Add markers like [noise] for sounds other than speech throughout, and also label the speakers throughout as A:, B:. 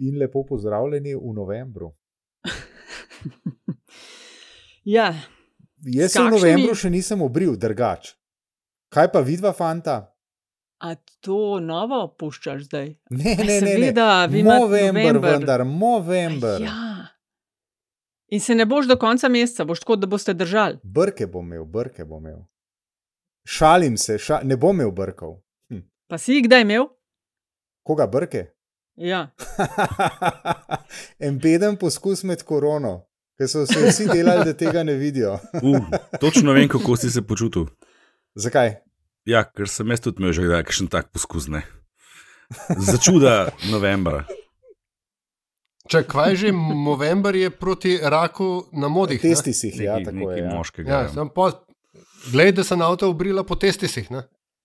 A: In lepo pozdravljeni v novembru. [laughs]
B: ja.
A: Jaz se v novembru še nisem obril, drugač. Kaj pa vidva, fanta?
B: A to novo puščaš zdaj?
A: Ne, ne, ne. ne. November, vendar, november.
B: Ja. In se ne boš do konca meseca, boš tako, da boste držali.
A: Brke bom imel, brke bom imel. Šalim se, ša ne bom imel brkov.
B: Hm. Pa si jih kdaj imel?
A: Koga brke?
B: Ja. [laughs]
A: en beden poskus med korono, ker so se vsi delali, da tega ne vidijo. [laughs]
C: uh, točno vem, kako si se počutil.
A: Zakaj?
C: Ja, ker sem jaz tudi imel že kakšen tak poskus. Ne? Začuda novembra.
D: Če kaj že, november je proti raku na modih.
A: Testi si jih, ja, tako je. Ja.
C: Moškega,
D: ja, ja. Glej, da se na avto obrila po testisih.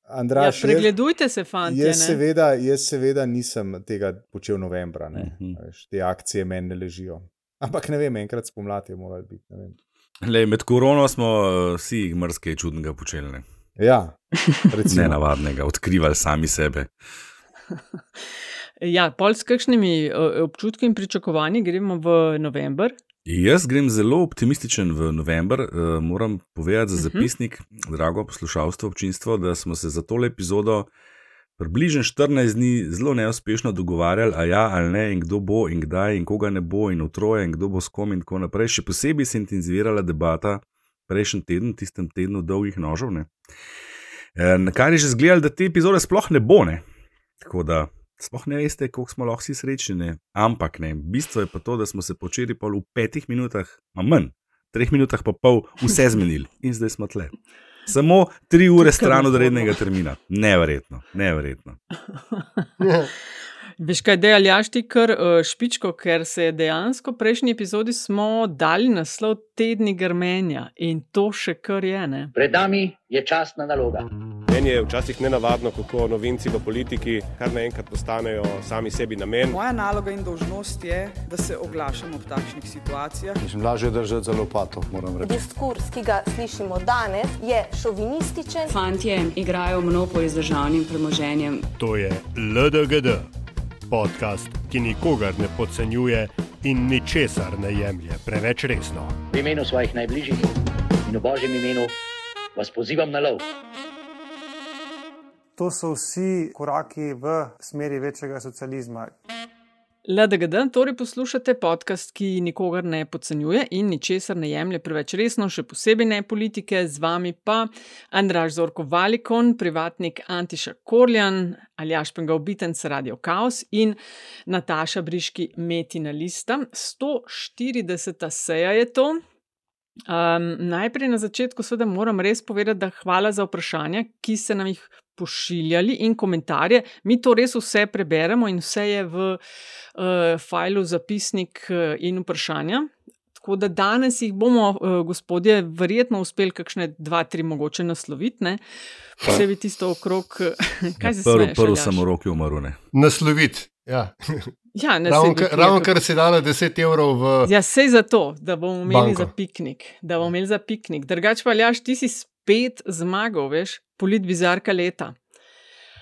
A: Andraš,
B: ja, pregledujte se, fanti.
A: Jaz, seveda, jaz seveda nisem tega počel novembra, uh mhm. -huh. te akcije meni ne ležijo. Ampak ne vem, enkrat spomladi je moralo biti.
C: Lej, med korono smo uh, vsi mrzke čudnega počeli. Ne?
A: Ja, [laughs]
C: ne navadnega, odkrivali sami sebe. [laughs]
B: ja, pol s kakšnimi uh, občutki in pričakovanji gremo v november.
C: Jaz grem zelo optimističen v november. Uh, moram povedati za mhm. zapisnik, uh -huh. drago poslušalstvo, občinstvo, da smo se za tole epizodo približno 14 dni zelo neuspešno dogovarjali, a ja ali ne, in kdo bo, in kdaj, in koga ne bo, in utroje, in kdo bo s kom, in tako naprej. Še posebej se je intenzivirala debata prejšnji teden, tistem tednu dolgih nožev. E, na kar je že zgledal, da te epizode sploh ne bo. Ne? Tako da sploh ne veste, koliko smo lahko srečni. Ampak ne, bistvo je pa to, da smo se počeli pol v petih minutah, a manj, treh minutah pa pol, vse [laughs] zmenili in zdaj smo tle. Samo tri ure stran od rednega termina. Neverjetno, neverjetno. [laughs]
B: Veš kaj, da je aljašti kar uh, špičko, ker se je dejansko v prejšnji epizodi smo dali naslov tedni grmenja in to še kar je. Ne?
E: Pred nami je časna naloga.
F: Meni je včasih nenavadno, kako novinci v politiki kar naenkrat postanejo sami sebi namen.
G: Moja naloga in dožnost je, da se oglašam v takšnih situacijah.
H: Mislim, lažje držati za lopato, moram reči.
I: Diskurs, ki ga slišimo danes, je šovinističen.
J: Fantje igrajo monopolio z državnim premoženjem.
K: To je LDGD podcast, ki nikogar ne podcenjuje in ničesar ne jemlje preveč resno.
E: V imenu svojih najbližjih in v božjem imenu vas pozivam na lov.
L: To so vsi koraki v smeri večjega socializma.
B: LDGD, torej poslušate podcast, ki nikogar ne podcenjuje in ničesar ne jemlje preveč resno, še posebej ne politike, z vami pa Andraš Zorko Valikon, privatnik Antiša Korjan, Aljaš Pengal Bitenc Radio Chaos in Nataša Briški Metina Lista. 140. seja je to. Um, najprej na začetku, seveda, moram res povedati, da hvala za vprašanja, ki ste nam jih pošiljali in komentarje. Mi to res vse preberemo in vse je v uh, failu zapisnik uh, in vprašanja. Tako da danes jih bomo, uh, gospodje, verjetno uspeli kakšne dva, tri mogoče nasloviti. Posebej tisto okrog, kaj se
C: zgodi. Prvo, prvo sem v roki umrl.
D: Nasloviti. Ja.
B: Ja,
D: ravno, kar, ravno kar si dala 10 evrov v.
B: Ja, sej za to, da bomo imeli banko. za piknik. Da bomo imeli za piknik. Drugač pa, Ljaš, ti si spet zmagal, veš, politbizarka leta.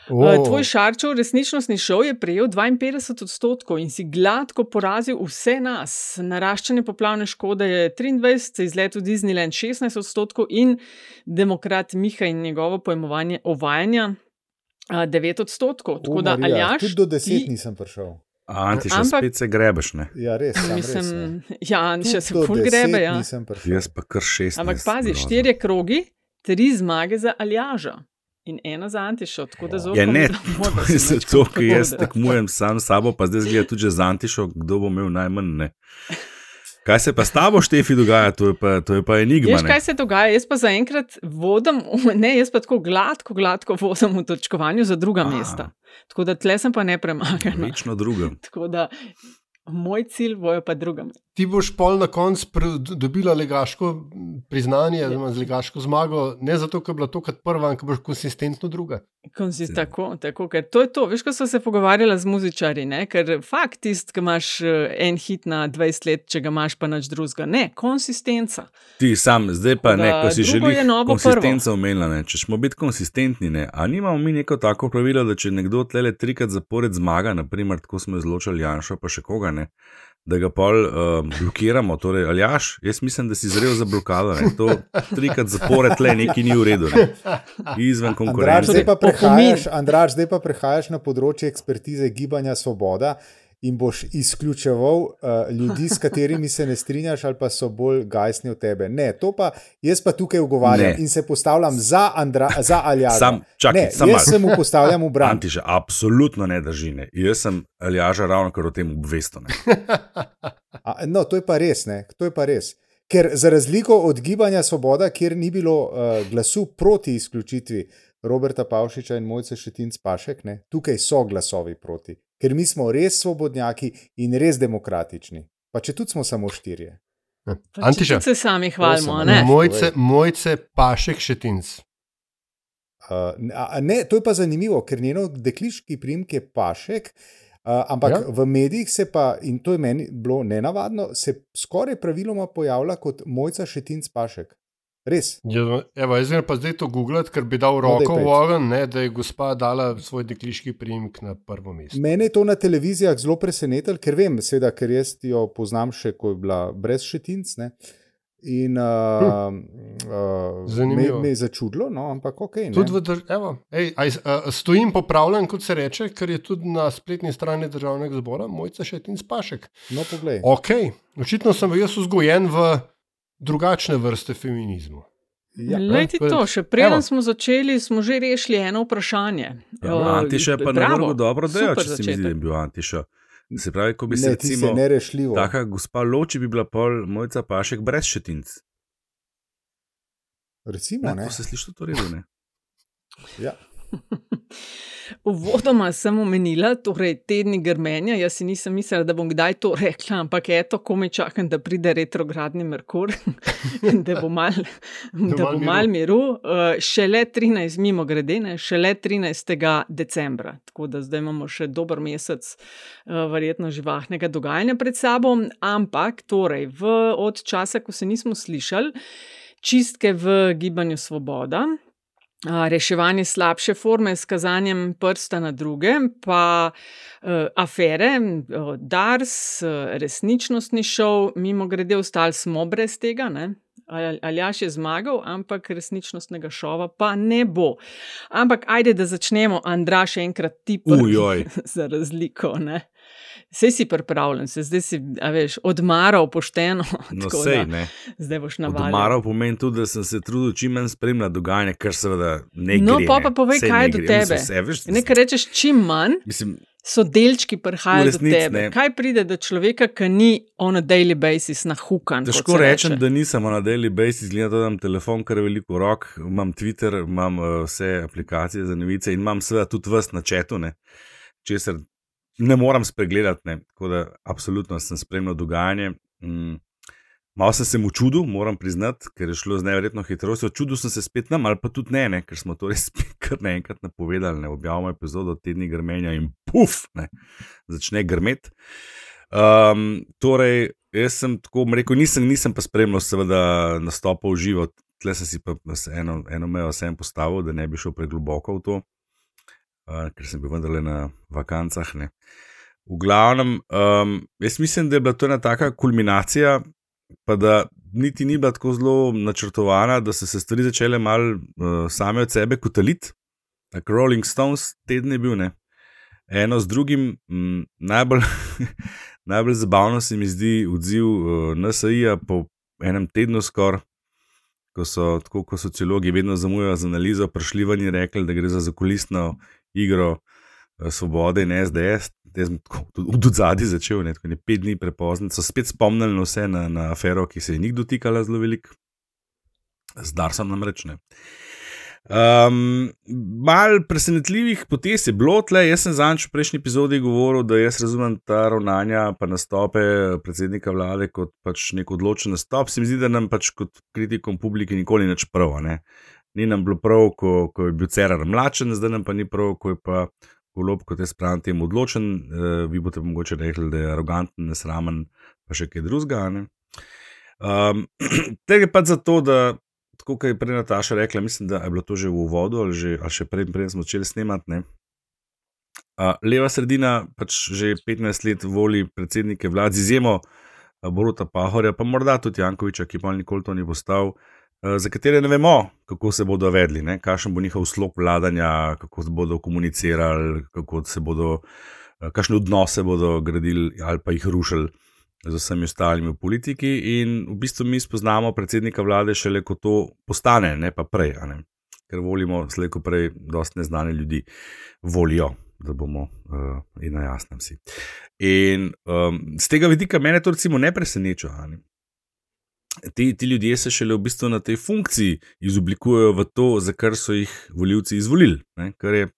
B: Oh. Tvoj šarčev resničnostni šov je prejel 52 odstotkov in si gladko porazil vse nas. Naraščanje poplavne škode je 23, izlet v Disneyland 16 odstotkov in demokrat Miha in njegovo pojmovanje ovajanja 9 odstotkov. Tako da, Aljaš.
A: Tudi do 10 ti... nisem prišel.
C: Anti, še Ampak, spet se grebeš. Ne?
A: Ja, res. Mislim,
B: res, ja, Anti, še se ful grebe. Ja.
C: Jaz pa kar šest.
B: Ampak pazi, štirje krogi, tri zmage za Aljaža. In ena za Antišo, tako da zelo
C: zelo zelo zelo zelo to, ki jaz tekmujem sam s sabo, pa zdaj zgleda tudi za Antišo, kdo bo imel najmanj. Ne. Kaj se pa s tabo, Štefi, dogaja, to je pa, to je pa enigma.
B: Veš, kaj se dogaja? Jaz pa zaenkrat vodim, ne, jaz pa tako gladko, gladko vodim v točkovanju za druga A. mesta. Tako da tle sem pa ne premagan.
C: Nično drugem.
B: Tako da Moj cilj bojo pa drugim.
D: Ti boš pol na koncu dobila legaško priznanje, ja. z legaško zmago, ne zato, ker je bila to kot prva, ampak boš konsistentno druga.
B: Konsist, tako, tako, ker to je to. Veš, ko so se pogovarjali z muzičari, ne? ker fakt tist, ki imaš eh, en hit na 20 let, če ga imaš pa nič drugega. Ne, konsistenca.
C: Ti sam, zdaj pa ne, ko si želiš konsistenco omenila, če smo biti konsistentni, ne, a nimamo mi neko tako pravilo, da če nekdo tlele trikrat zapored zmaga, naprimer, tako smo izločili Janša, pa še koga ne da ga pol uh, blokiramo. Torej, aljaš, jaz mislim, da si zrel za blokado. Ne? To trikrat zapored le neki ni v redu. Ne? Izven konkurence.
A: Andraš, zdaj pa prehajaš na področje ekspertize gibanja Svoboda in boš izključeval uh, ljudi, s katerimi se ne strinjaš, ali pa so bolj gajsni od tebe. Ne, to pa jaz pa tukaj ugovarjam ne. in se postavljam za, Andra, za Aljaža. Sam, čakaj, ne, sam jaz se mu postavljam v bran.
C: Antiže, absolutno ne drži. Ne. Jaz sem Aljaža ravno kar o tem obvesten. [laughs]
A: no, to je pa res. Ne. To je pa res. Ker za razliko od gibanja Svoboda, kjer ni bilo uh, glasu proti izključitvi Roberta Pavšiča in Mojce Šetinc Pašek, ne, tukaj so glasovi proti ker mi smo res svobodnjaki in res demokratični. Pa če tudi smo samo štirje.
B: Antiša, se sami hvalimo, ne?
D: Mojce, mojce pašek šetinc.
A: Uh, ne, to je pa zanimivo, ker njeno dekliški primek je pašek, uh, ampak ja? v medijih se pa, in to je meni bilo nenavadno, se skoraj praviloma pojavlja kot mojca šetinc pašek. Res.
D: Ja, evo, jaz pa zdaj to googlam, ker bi dal no, roko v ogen, da je gospa dala svoj dekliški primek na prvo mesto.
A: Mene je to na televizijah zelo presenetilo, ker vem, seveda, ker jaz jo poznam še, ko je bila brez šetinc. Ne? In uh, hm. uh, me, me je začudilo, no, ampak ok.
D: Drž evo, ej, aj, uh, stojim popravljen, kot se reče, ker je tudi na spletni strani državnega zbora mojca šetinc pašek.
A: No, poglej.
D: Ok, očitno sem jaz vzgojen v drugačne vrste feminizma.
B: Ja, Lejte to, še preden smo začeli, smo že rešili eno vprašanje.
C: Ja, uh, Antiša je pa na vrhu dobro delal, če se mi zdi, da je bil Antiša. Se pravi, ko bi se recimo,
A: nerešljivo.
C: Taka gospa loči bi bila pol mojca pašek brez šetinc.
A: Recimo, ne.
C: ne? Se sliši to redo, ne?
A: ja. [laughs] [laughs]
B: Uvodoma sem omenila, torej tedni grmenja. Jaz si nisem mislila, da bom kdaj to rekla, ampak eto, ko me čakam, da pride retrogradni Merkur, [laughs] da bo mal, da bo mal miru. Uh, šele 13, mimo grede, ne, šele 13. decembra. Tako da zdaj imamo še dober mesec, uh, verjetno živahnega dogajanja pred sabo. Ampak, torej, v, od časa, ko se nismo slišali, čistke v gibanju Svoboda reševanje slabše forme s kazanjem prsta na druge, pa uh, afere, uh, Dars, uh, resničnostni šov, mimo grede, ostali smo brez tega. Ne? Aljaš je zmagal, ampak resničnostnega šova pa ne bo. Ampak ajde, da začnemo, Andraš, enkrat ti prvi, [laughs] za razliko. Ne? Vse si pripravljen, se zdaj si veš, odmaral pošteno. [laughs]
C: No, sej, ne.
B: Zdaj boš navaden.
C: Odmaral pomeni tudi, da sem se trudil čim manj spremljati dogajanje, kar seveda ne gre.
B: No, pa pa povej, kaj je do tebe. Nekaj rečeš, čim manj.
C: Mislim,
B: So delčki prihajajo do tebe. Ne. Kaj pride do človeka, ki ni on a daily basis na hukan?
C: Težko rečem, da nisem on a daily basis, gledam, da imam telefon, kar veliko rok, imam Twitter, imam uh, vse aplikacije za novice in imam seveda tudi vas na četu, česar ne morem spregledati. Ne. Tako da, absolutno sem spremljal dogajanje. Mm. Malo sem se mu čudil, moram priznati, ker je šlo z nevrjetno hitrostjo. Čudil sem se spet nam, ali pa tudi ne, ne ker smo to res [laughs] kar naenkrat napovedali. Ne. Objavimo epizodo tedni grmenja in puf, ne, začne grmet. Um, torej, jaz sem tako rekel, nisem, nisem pa spremljal, seveda, nastopa v živo, tle sem si pa eno, eno mejo vsem postavil, da ne bi šel pregloboko v to ker sem bil vendarle na vakancah. Ne. V glavnem, um, jaz mislim, da je bila to ena taka kulminacija, pa da niti ni bila tako zelo načrtovana, da so se stvari začele malo uh, same od sebe kotaliti. Tako Rolling Stones teden je bil, ne. Eno z drugim, m, najbolj, [laughs] najbolj zabavno se mi zdi odziv uh, NSA-ja po enem tednu skoraj. Ko so, tako kot sociologi, vedno zamujajo z analizo, prišli ven in rekli, da gre za zakulisno igro eh, Svobode in SDS, tudi zadnji začel, ne, tako ne pet dni prepozno, so spet spomnili vse na, na afero, ki se je njih dotikala zelo velik, zdar sem namreč ne. Um, mal presenetljivih potez je bilo tle. Jaz sem zanj v prejšnji epizodi govoril, da jaz razumem ta ravnanja in nastope predsednika vlade kot pač nek odločen nastop. Se mi zdi, da nam pač kot kritikom publike nikoli nič prav. Ne? Ni nam bilo prav, ko, ko je bil Cerar mlačen, zdaj nam pa ni prav, ko je pa golob, kot jaz pravim, tem odločen. Uh, vi boste mogoče rekli, da je aroganten, nesramen, pa še kaj drugega. Um, [clears throat] tega je pač zato, da tako kot je prej Nataša rekla, mislim, da je bilo to že v uvodu ali, že, ali še prej, prej smo začeli snemati. Ne? Uh, leva sredina pač že 15 let voli predsednike vlad, z izjemo Boruta Pahorja, pa morda tudi Jankoviča, ki pa nikoli to ni postal, za katere ne vemo, kako se bodo vedli, kakšen bo njihov slog vladanja, kako bodo komunicirali, kako se bodo, uh, kakšne odnose bodo gradili ali pa jih rušili z vsemi ostalimi v politiki, in v bistvu mi spoznamo predsednika vlade šele, ko to postane, ne pa prej, ne? ker volimo, slej ko prej, dosta neznane ljudi volijo. Da bomo uh, na jasnem si. In um, z tega vidika mene to recimo ne preseneča. Ti, ti ljudje se šele v bistvu na tej funkciji izoblikujejo v to, za kar so jih voljivci izvolili, ne? kar je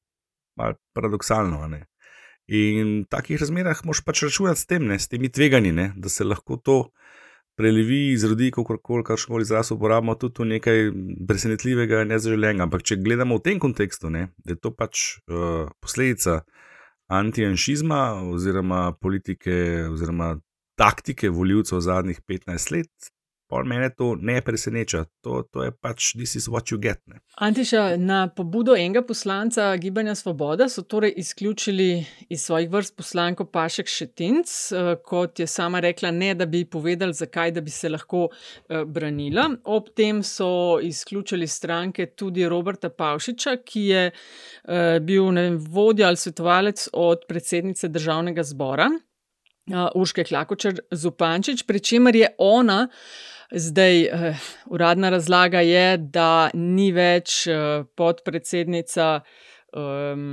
C: malo paradoksalno. Ne? In v takih razmerah moš pač računati s tem, ne, s temi tveganji, ne, da se lahko to prelevi, izrodi, kako koli, karkoli izraz uporabimo, tudi nekaj presenetljivega, nezaželenega. Ampak če gledamo v tem kontekstu, ne, da je to pač uh, posledica antijanšizma oziroma politike oziroma taktike voljivcev zadnjih 15 let, pa mene to ne preseneča. To, to je pač, this is what you get. Ne.
B: Antiša, na pobudo enega poslanca Gibanja Svoboda so torej izključili iz svojih vrst poslanko Pašek Šetinc, eh, kot je sama rekla, ne da bi povedali, zakaj, bi se lahko eh, branila. Ob tem so izključili stranke tudi Roberta Pavšiča, ki je eh, bil vem, vodja ali svetovalec od predsednice državnega zbora. Uh, Urške Klakočer Zupančič, pri čemer je ona uh, Zdaj, uh, uradna razlaga je, da ni več uh, podpredsednica um,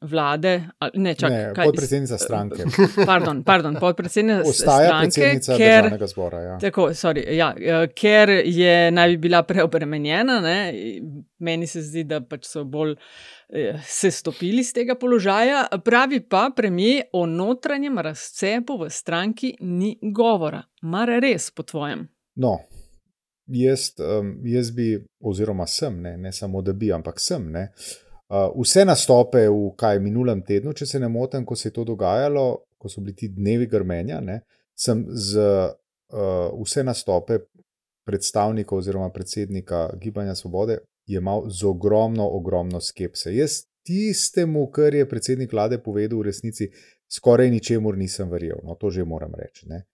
B: vlade. Ne, čak,
A: ne kaj, podpredsednica stranke. [laughs]
B: Pardon, pardon podpredsednica
A: Ostaja
B: stranke.
A: Predsednica ker, državnega zbora. Ja.
B: Tako, sorry, ja, ker je naj bi bila preobremenjena, ne, meni se zdi, da pač so bolj. Se stopili z tega položaja, pravi pa premijer o notranjem razcepu v stranki ni govora. Mar res, po tvojem?
A: No, jaz, jaz bi, oziroma sem, ne, ne samo da bi, ampak sem. Ne, uh, vse nastope v kaj minulem tednu, če se ne motim, ko se je to dogajalo, ko so bili ti dnevi grmenja, ne, sem z uh, vse nastope predstavnikov oziroma predsednika Gibanja Svobode jemal z ogromno, ogromno skepse. Jaz tistemu, kar je predsednik vlade povedal, v resnici skoraj ničemur nisem verjel. No, to že moram reči. Ne.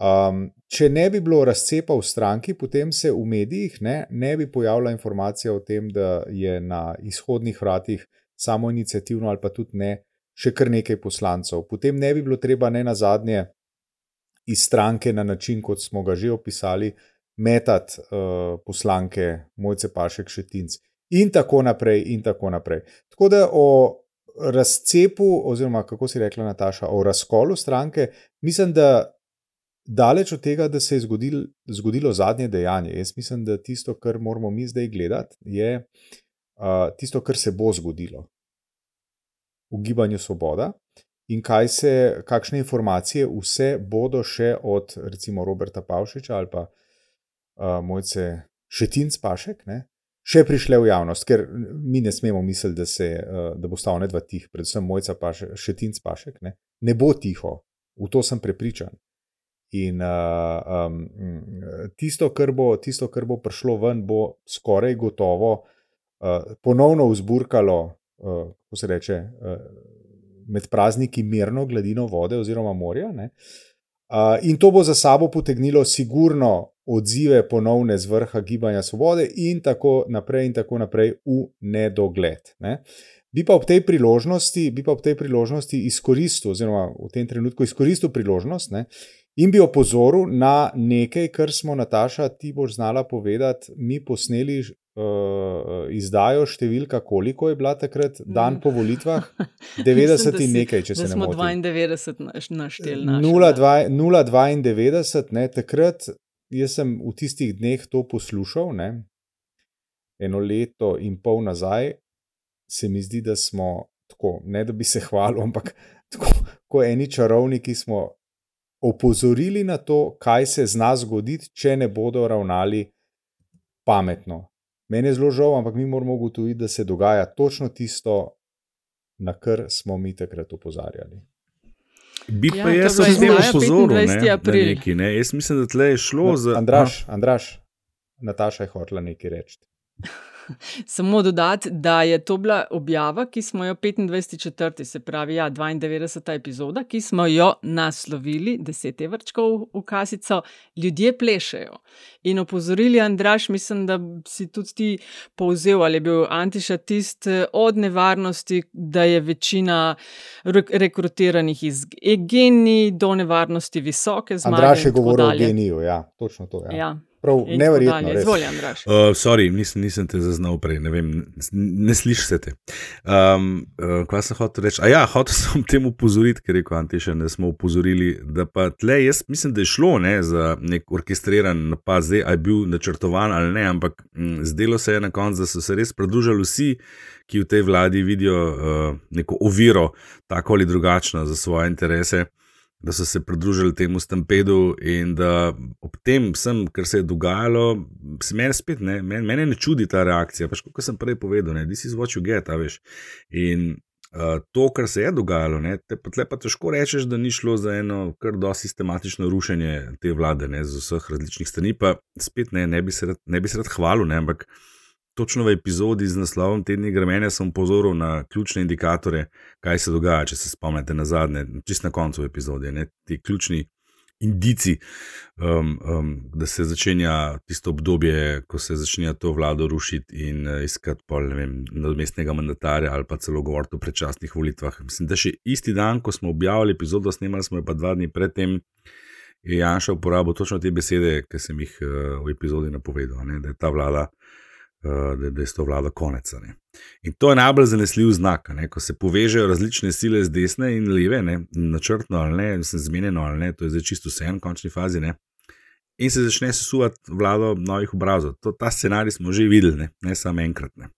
A: Um, če ne bi bilo razcepa v stranki, potem se v medijih ne, ne bi pojavila informacija o tem, da je na izhodnih vratih samo inicijativno ali pa tudi ne še kar nekaj poslancev. Potem ne bi bilo treba ne na zadnje iz stranke na način, kot smo ga že opisali, metati uh, poslanke Mojce Pašek Šetinc in tako naprej in tako naprej. Tako da o razcepu, oziroma kako si rekla Nataša, o razkolu stranke, mislim, da daleč od tega, da se je zgodil, zgodilo zadnje dejanje. Jaz mislim, da tisto, kar moramo mi zdaj gledati, je uh, tisto, kar se bo zgodilo v gibanju Svoboda. In kaj se, kakšne informacije vse bodo še od, recimo, Roberta Pavšiča ali pa uh, mojce Šetinc Pašek, ne, še prišle v javnost, ker mi ne smemo misliti, da, se, uh, da bo stal nedva tih, predvsem mojca Pašek, Šetinc Pašek, ne, ne bo tiho, v to sem prepričan. In uh, um, tisto, kar bo, tisto, kar bo prišlo ven, bo skoraj gotovo uh, ponovno vzburkalo, uh, kako se reče, uh, med prazniki mirno gladino vode oziroma morja. Uh, in to bo za sabo potegnilo sigurno odzive ponovne z vrha gibanja svobode in tako naprej in tako naprej v nedogled. Ne? Bi pa ob tej priložnosti, bi pa ob tej priložnosti izkoristil, oziroma v tem trenutku izkoristil priložnost. Ne? In bi opozoril na nekaj, kar smo, Nataša, ti boš znala povedati. Mi posneli uh, izdajo številka, koliko je bila takrat dan po volitvah? [laughs] 90 in nekaj, če se ne
B: motim. 92 našteli.
A: 0,92, takrat jaz sem v tistih dneh to poslušal. Ne? eno leto in pol nazaj, se mi zdi, da smo tako, ne da bi se hvalili, ampak tako, kot eni čarovniki smo opozorili na to, kaj se zna zgoditi, če ne bodo ravnali pametno. Meni je zelo žal, ampak mi moramo ugotoviti, da se dogaja točno tisto, na kar smo mi takrat opozarjali.
C: Bi ja, pa jaz sem zelo pozoril na neki. Ne? Jaz mislim, da tle je šlo
A: no,
C: za.
A: Andraš, Andraš, Nataša je hotela nekaj reči. [laughs]
B: Samo dodati, da je to bila objava, ki smo jo 25.4., se pravi, ja, 92. epizoda, ki smo jo naslovili, 10 vrčkov v kasico, ljudje plešejo. In opozorili, Andraš, mislim, da si tudi ti povzel, ali je bil antišatist od nevarnosti, da je večina rekrutiranih iz geni do nevarnosti visoke zmage.
A: Andraš je govoril o geniju, ja, točno to. Ja.
B: Ja.
A: Prav, neverjetno.
B: Izvolj, Andraš.
C: Uh, sorry, nisem, nisem te zaznal prej, ne, vem, ne, ne slišiš se te. Um, uh, kaj sem hotel reči? A ja, hotel [laughs] sem temu upozoriti, ker je rekel Antiša, da smo upozorili, da pa tle, jaz mislim, da je šlo ne, za nek orkestriran napad, zdaj je bil načrtovan ali ne, ampak m, zdelo se je na koncu, da so se res pridružili vsi, ki v tej vladi vidijo uh, neko oviro, tako ali drugačno, za svoje interese da so se pridružili temu stampedu in da ob tem, vsem, kar se je dogajalo, se meni spet ne, meni, meni ne čudi ta reakcija. Pač, kot sem prej povedal, ne, this is what you get, veš. In uh, to, kar se je dogajalo, ne, te pa pa težko rečeš, da ni šlo za eno kar do sistematično rušenje te vlade ne, z vseh različnih strani. Pa spet ne, ne bi se rad, ne bi se rad hvalil, ne, ampak točno v epizodi z naslovom Tedni gremene sem pozoril na ključne indikatore, kaj se dogaja, če se spomnite na zadnje, čist na koncu epizode, ne, ti ključni indici, um, um, da se začenja tisto obdobje, ko se začne to vlado rušiti in uh, iskati pol, ne vem, nadomestnega mandatarja ali pa celo govoriti o predčasnih volitvah. Mislim, da še isti dan, ko smo objavili epizodo, snemali smo jo pa dva dni predtem. Je Janša uporabil točno te besede, ki sem jih uh, v epizodi napovedal, ne, da je ta vlada uh, da, da je to vlada konec. Ne. In to je najbolj zanesljiv znak, ne. ko se povežejo različne sile z desne in leve, ne. načrtno ali ne, zmenjeno ali ne, to je zdaj čisto vse v končni fazi. Ne. In se začne sesuvati vlado novih obrazov. To, ta scenarij smo že videli, ne, ne samo enkrat. Ne.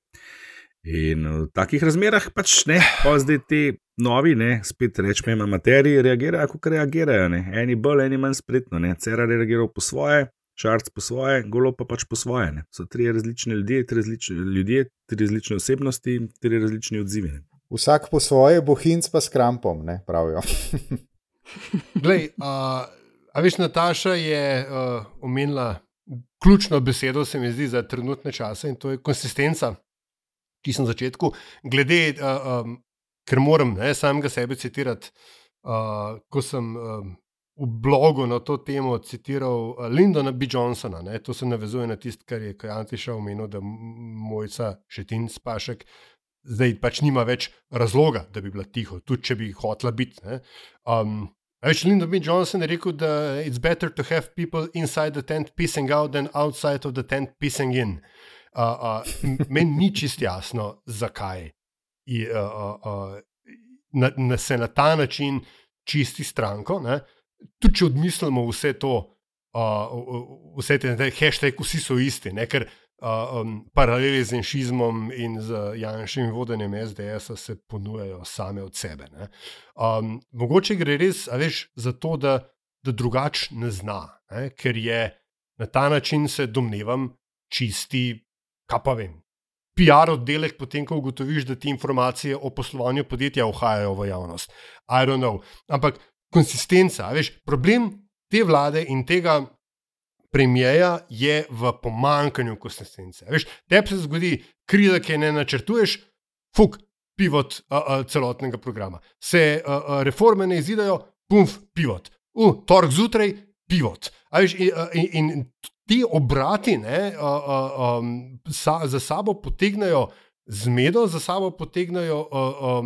C: In v takih razmerah pač ne, pa zdaj ti novi, ne, spet rečemo, materiji reagirajo, kot reagirajo. Ne. Eni bolj, eni manj spretno. Cerar je reagiral po svoje, Šarc po svoje, golo pa pač po svoje. Ne. So tri različne ljudje, tri različne, ljudje, tri različne osebnosti in tri različni odzivi. Ne.
A: Vsak po svoje, bohinc pa s krampom, ne pravijo. [laughs]
D: Glej, uh, a veš, Nataša je uh, omenila ključno besedo, se mi zdi, za trenutne čase in to je konsistenca, ki sem na začetku. Glede, uh, um, ker moram ne, samega sebe citirati, uh, ko sem. Uh, v blogu na to temo citiral eh, Lindona B. Johnsona. Ne? To se navezuje na tisto, kar je Kajantiša omenil, da mojca še tin spašek. Zdaj pač nima več razloga, da bi bila tiho, tudi če bi hotela biti. Um, Več Lyndon B. Johnson je rekel, da it's better to have people inside the tent pissing out than outside of the tent pissing in. Uh, uh, Meni ni čist jasno, zakaj I, uh, uh, uh, na, na se na ta način čisti stranko. Uh, tudi če odmislimo vse to, uh, vse te hashtag, vsi so isti, ne? ker uh, um, paraleli z enšizmom in z Janšim vodenjem SDS se ponujajo same od sebe. Um, mogoče gre res veš, za to, da, da drugače ne zna, ne? ker je na ta način se domnevam čisti, kaj pa vem. PR oddelek, potem ko ugotoviš, da ti informacije o poslovanju podjetja uhajajo v javnost. I don't know. Ampak konsistenca. Veš, problem te vlade in tega premijeja je v pomankanju konsistence. Veš, tebi se zgodi, kriza, ki ne načrtuješ, fuk, pivot a, a, celotnega programa. Se a, a, reforme ne izidajo, pumf, pivot. U, torek zjutraj, pivot. Veš, in, in, in ti obrati ne, a, a, a, sa, za sabo potegnajo zmedo, za sabo potegnajo a, a,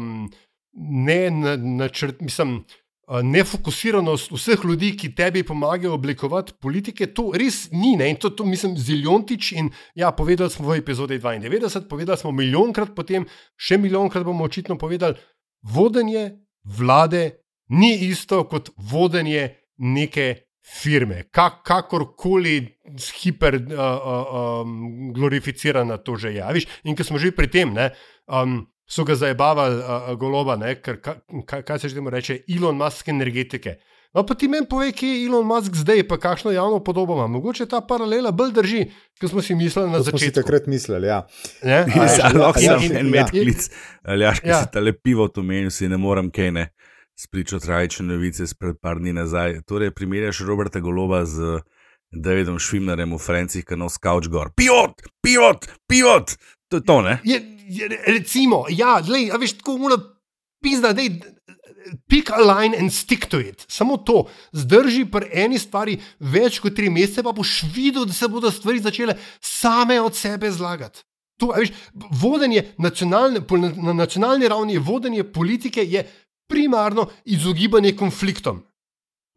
D: ne načrt, mislim nefokusiranost vseh ljudi, ki tebi pomagajo oblikovati politike, to res ni. Ne? In to, to mislim, ziljontič. In ja, povedali smo v epizodi 92, povedali smo milijonkrat, potem še milijonkrat bomo očitno povedali, vodenje vlade ni isto kot vodenje neke firme, kak, kakorkoli hiper uh, uh, um, to že je. Viš, in ko smo že pri tem, ne, um, so ga zajebavali uh, goloba, ne, ker ka, ka, kaj se že temu reče, Elon Musk energetike. No, pa ti meni pove, kje je Elon Musk zdaj, pa kakšno javno podobo ima. Mogoče ta paralela bolj drži, kot smo si mislili na začetku.
A: Smo si takrat mislili, ja.
C: Lahko [laughs] sem en medklic, ali ja, ki si tale pivo to menil, si ne morem kaj ne spričo trajične novice spred par dni nazaj. Torej, primerjaš Roberta Goloba z Davidom Švimnerjem v Franciji, ki nos kauč gor. Pivot, pivot, pivot, to je to, ne?
D: Je, je, recimo, ja, lej, a veš, tako mora pizda, da je. Pick a line and stick to it. Samo to, zdrži pri eni stvari več kot tri mesece, pa boš videl, da se bodo stvari začele same od sebe zlagati. To, veš, vodenje nacionalne, na nacionalni ravni, vodenje politike je primarno izogibanje konfliktom.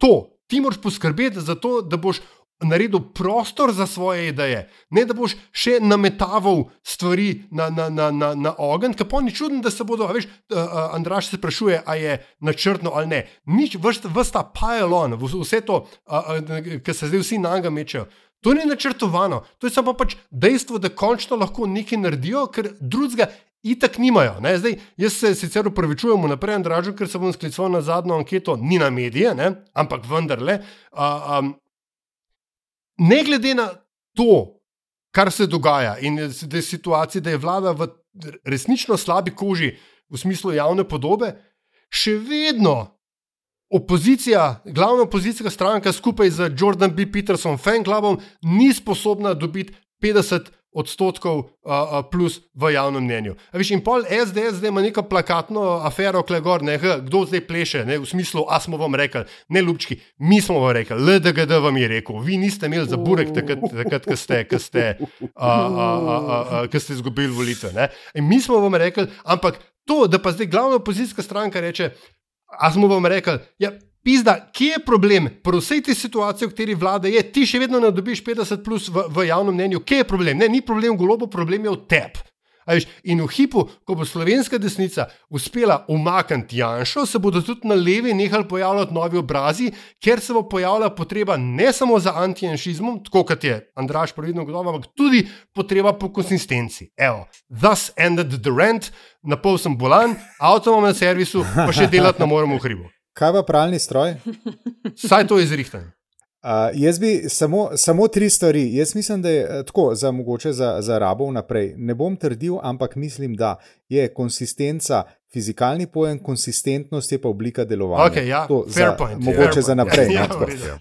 D: To, ti moraš poskrbeti za to, da boš naredil prostor za svoje ideje, ne da boš še nametaval stvari na, na, na, na, na ogenj, ki pa ni čudno, da se bodo, veš, uh, Andraš se sprašuje, ali je načrtno ali ne. Nič, vrsta pile-on, vse to, uh, uh, kar se zdaj vsi na njega mečejo. To ni načrtovano, to je samo pač dejstvo, da končno lahko nekaj naredijo, ker drugega itak nimajo. Zdaj, jaz se sicer upravičujem naprej, Andražu, ker se bom sklical na zadnjo anketo, ni na medije, ne? ampak vendarle. Uh, um, ne glede na to, kar se dogaja in da je situacija, da je vlada v resnično slabi koži v smislu javne podobe, še vedno. Opozicija, glavna opozicijska stranka skupaj z Jordanom B. Petersom, fan clubom, ni sposobna dobiti 50 odstotkov uh, plus v javnem mnenju. Viš, in pol SDS zdaj ima neko plakatno afero, klegor, ne, kdo zdaj pleše, ne, v smislu, a smo vam rekli, ne ljubčki, mi smo vam rekli, LDGD vam je rekel, vi niste imeli za burek takrat, takrat ko ste, ko ste, uh, uh, ste izgubili volitve. Ne. In mi smo vam rekli, ampak to, da pa zdaj glavna opozicijska stranka reče, a smo vam rekli, ja. Pizda, kje je problem? Pri vsej tej situaciji, v kateri vlada je, ti še vedno ne dobiš 50 plus v, v javnem mnenju. Kje je problem? Ne, ni problem v golobu, problem je v tebi. In v hipu, ko bo slovenska desnica uspela umakniti Janša, se bodo tudi na levi nehali pojavljati novi obrazi, ker se bo pojavila potreba ne samo za antijanšizmom, tako kot je Andraš previdno gotovo, ampak tudi potreba po konsistenci. Evo, thus ended the rent, na pol sem bolan, avto imam na servisu, pa še delati ne moremo v hribu.
A: Kaj pa pralni stroj? [laughs]
D: Saj to izrihtam.
A: Uh, jaz bi samo, samo tri stvari. Jaz mislim, da je eh, tako, za mogoče za, za rabo vnaprej. Ne bom trdil, ampak mislim, da je konsistenca fizikalni pojem, konsistentnost je pa oblika delovanja.
D: Okay, ja, to,
A: za,
D: point,
A: mogoče za naprej. Ja, ja,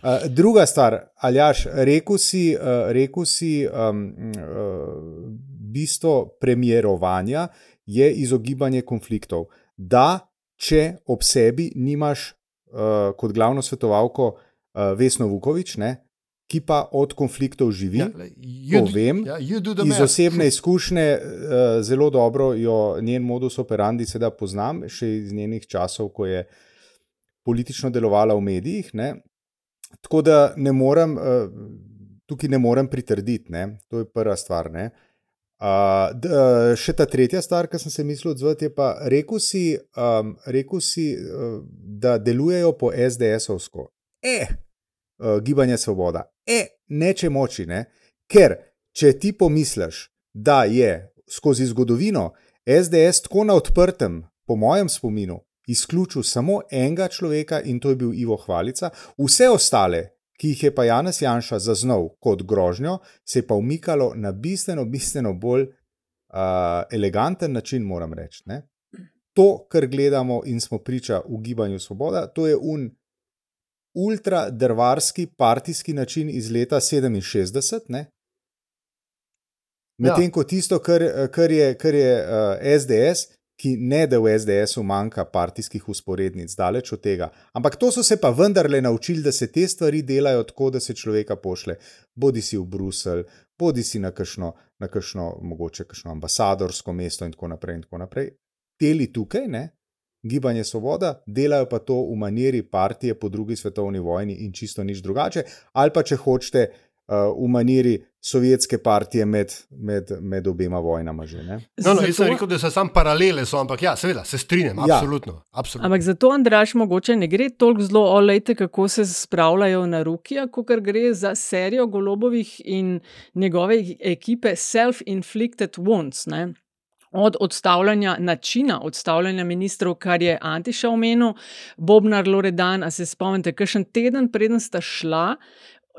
A: uh, druga stvar, Aljaš, rekel si, uh, rekel si um, uh, bistvo premjerovanja je izogibanje konfliktov. Da, če ob sebi nimaš uh, kot glavno svetovalko uh, Vesno Vukovič, ne, ki pa od konfliktov živi. Ja, to vem.
D: Ja,
A: iz osebne izkušnje uh, zelo dobro jo njen modus operandi sedaj poznam, še iz njenih časov, ko je politično delovala v medijih. Ne. Tako da ne morem, uh, tukaj ne morem pritrditi, ne. to je prva stvar. Ne. Uh, d, uh, še ta tretja stvar, ki sem se mislil odzvati, je pa, rekel si, um, rekel si uh, da delujejo po SDS-ovsko. E, uh, gibanje Svoboda. E, neče moči, ne? ker če ti pomisliš, da je skozi zgodovino SDS tako na odprtem, po mojem spominu, izključil samo enega človeka in to je bil Ivo Hvalica, vse ostale ki jih je pa Janez Janša zaznal kot grožnjo, se je pa umikalo na bistveno, bistveno bolj uh, eleganten način, moram reči. Ne? To, kar gledamo in smo priča v gibanju Svoboda, to je un ultradrvarski partijski način iz leta 67. Medtem ja. ko tisto, kar, kar je, kar je uh, SDS, ki ne da v SDS-u manjka partijskih usporednic, daleč od tega. Ampak to so se pa vendarle naučili, da se te stvari delajo tako, da se človeka pošle, bodi si v Bruselj, bodi si na kakšno, na kakšno mogoče kakšno ambasadorsko mesto in tako naprej. In tako naprej. Teli tukaj, ne, gibanje Svoboda, delajo pa to v maniri partije po drugi svetovni vojni in čisto nič drugače, ali pa če hočete. V maniri sovjetske partije med, med, med obema vojnama. Že,
D: no, no, jaz sem rekel, da so samo paralele, so, ampak ja, seveda, se strinjam, ja. absolutno, absolutno.
B: Ampak zato, Andraš, mogoče ne gre toliko zelo olejte, kako se spravljajo na ruki, kot gre za serijo golobovih in njegove ekipe self-inflicted wounds. Ne? Od odstavljanja načina odstavljanja ministrov, kar je Antiša omenil, Bobnar Loredan, a se spomnite, kakšen teden preden sta šla,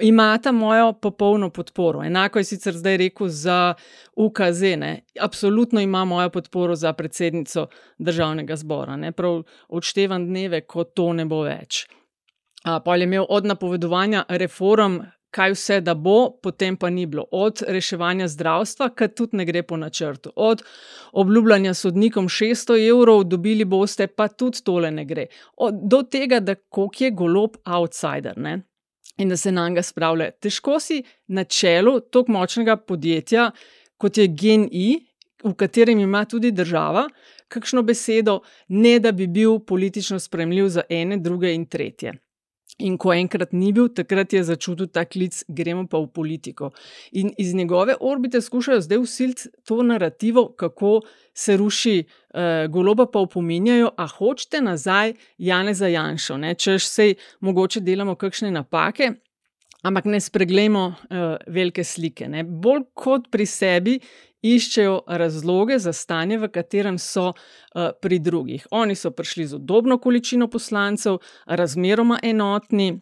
B: imata mojo popolno podporo. Enako je sicer zdaj rekel za UKZ, ne? absolutno ima mojo podporo za predsednico državnega zbora. Ne? Prav odštevam dneve, ko to ne bo več. Pa je imel od napovedovanja reform, kaj vse da bo, potem pa ni bilo. Od reševanja zdravstva, ki tudi ne gre po načrtu, od obljubljanja sodnikom 600 evrov, dobili boste, pa tudi tole ne gre. Od, do tega, da koliko je golob outsider. Ne? In da se na njega spravlja. Težko si na čelu tako močnega podjetja, kot je GNI, v katerem ima tudi država, kakšno besedo, ne da bi bil politično spremljiv za ene, druge in tretje. In ko enkrat ni bil, takrat je začutil ta klic, gremo pa v politiko. In iz njegove orbite skušajo zdaj usiliti to narativo, kako se ruši uh, goloba, pa upominjajo, a hočete nazaj Jane za Janšo, češ sej mogoče delamo kakšne napake. Ampak ne spreglejmo uh, velike slike. Ne. Bolj kot pri sebi iščejo razloge za stanje, v katerem so uh, pri drugih. Oni so prišli z udobno količino poslancev, razmeroma enotni.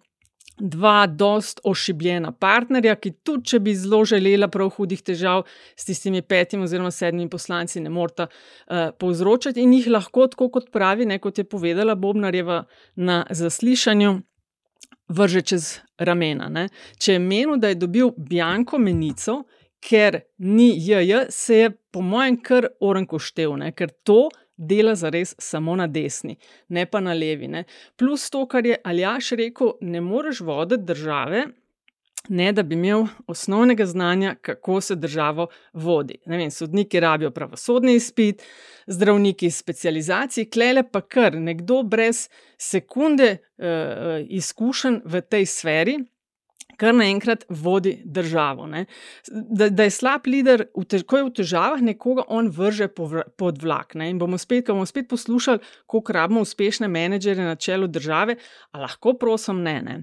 B: Dva, dost ošibljena partnerja, ki tudi, če bi zelo želela prav hudih težav s tistimi petimi oziroma sedmimi poslanci, ne morata uh, povzročati in jih lahko, tako kot pravi, ne, kot je povedala Bobnarjeva na zaslišanju, vrže čez ramena. Ne. Če je menil, da je dobil Bjanko menico, ker ni JJ, se je po mojem kar orenko štev, ne? ker to dela za res samo na desni, ne pa na levi. Ne? Plus to, kar je Aljaš rekel, ne moreš voditi države. Ne, da bi imel osnovnega znanja, kako se državo vodi. Vem, sodniki rabijo pravosodni izpit, zdravniki specializacij, klele pa kar nekdo brez sekunde uh, izkušenj v tej sferi, kar naenkrat vodi državo. Da, da je slab lider, ko je v težavah, nekoga on vrže pod vlak. Ne? In bomo spet, bomo spet poslušali, kako rabimo uspešne menedžere na čelu države, a lahko prosim, ne. ne.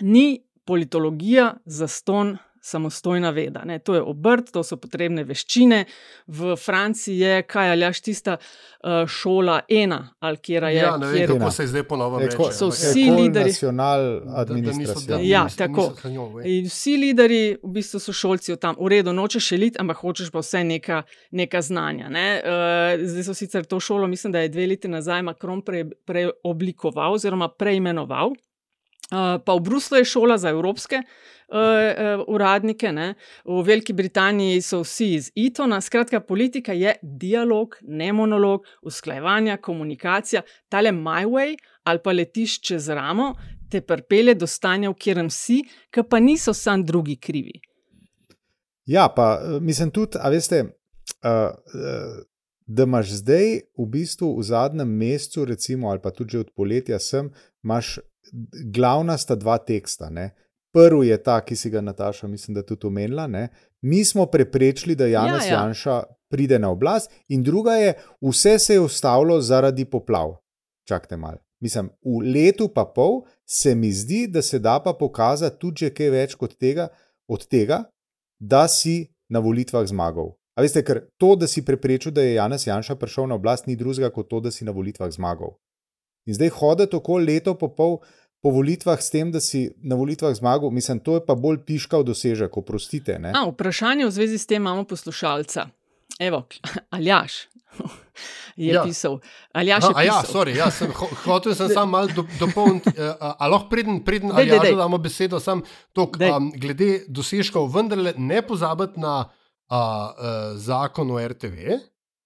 B: Ni politologija za ston samostojna veda. Ne. To je obrt, to so potrebne veščine. V Franciji je, kaj ali aš tista uh, šola ena, ali kjer je.
D: Ja, ne vem, kako se zdaj ponovno reče.
A: So vsi lideri.
B: Ja, tako. In vsi lideri, v bistvu so šolci tam, v redu, nočeš šeliti, ampak hočeš pa vse neka, neka znanja. Ne. Uh, zdaj so sicer to šolo, mislim, da je dve leti nazaj Macron preoblikoval pre oziroma preimenoval. Uh, pa v Bruslu je šola za evropske uh, uh, uradnike, ne? v Veliki Britaniji so vsi iz Itona. Skratka, politika je dialog, ne monolog, usklajevanje, komunikacija. Tale my way ali pa letiš čez ramo, te prpele do stanja, v katerem si, ki pa niso sam drugi krivi.
A: Ja, pa mislim tudi, a veste. Uh, uh, Da imaš zdaj, v bistvu v zadnjem mesecu, recimo, ali pa tudi od poletja, sem, imaš glavna sta dva teksta. Ne? Prvi je ta, ki si ga Nataša, mislim, da tudi omenila. Ne? Mi smo preprečili, da Janes ja, ja. Janša pride na oblast, in druga je, vse se je ustavilo zaradi poplav. Čakajte malo. Mislim, v letu pa pol se mi zdi, da se da pa pokazati tudi kaj več tega, od tega, da si na volitvah zmagal. A veste, ker to, da si preprečil, da je Janes Janša prišel na oblast, ni drugega kot to, da si na volitvah zmagal. In zdaj hoditi okoli leto po pol po volitvah s tem, da si na volitvah zmagal, mislim, to je pa bolj piškal dosežek, oprostite.
B: A, vprašanje v zvezi s tem imamo poslušalca. Evo, Aljaš. [laughs] Je ja. pisal. Aljaš je
D: pisal. Ja, sorry, ja, sem, hotel sem samo malo do, dopolniti. Ali lahko pridem, pridem ali ja, da damo besedo sam tok, um, glede dosežkov, vendarle ne pozabiti na a, a, zakon o RTV.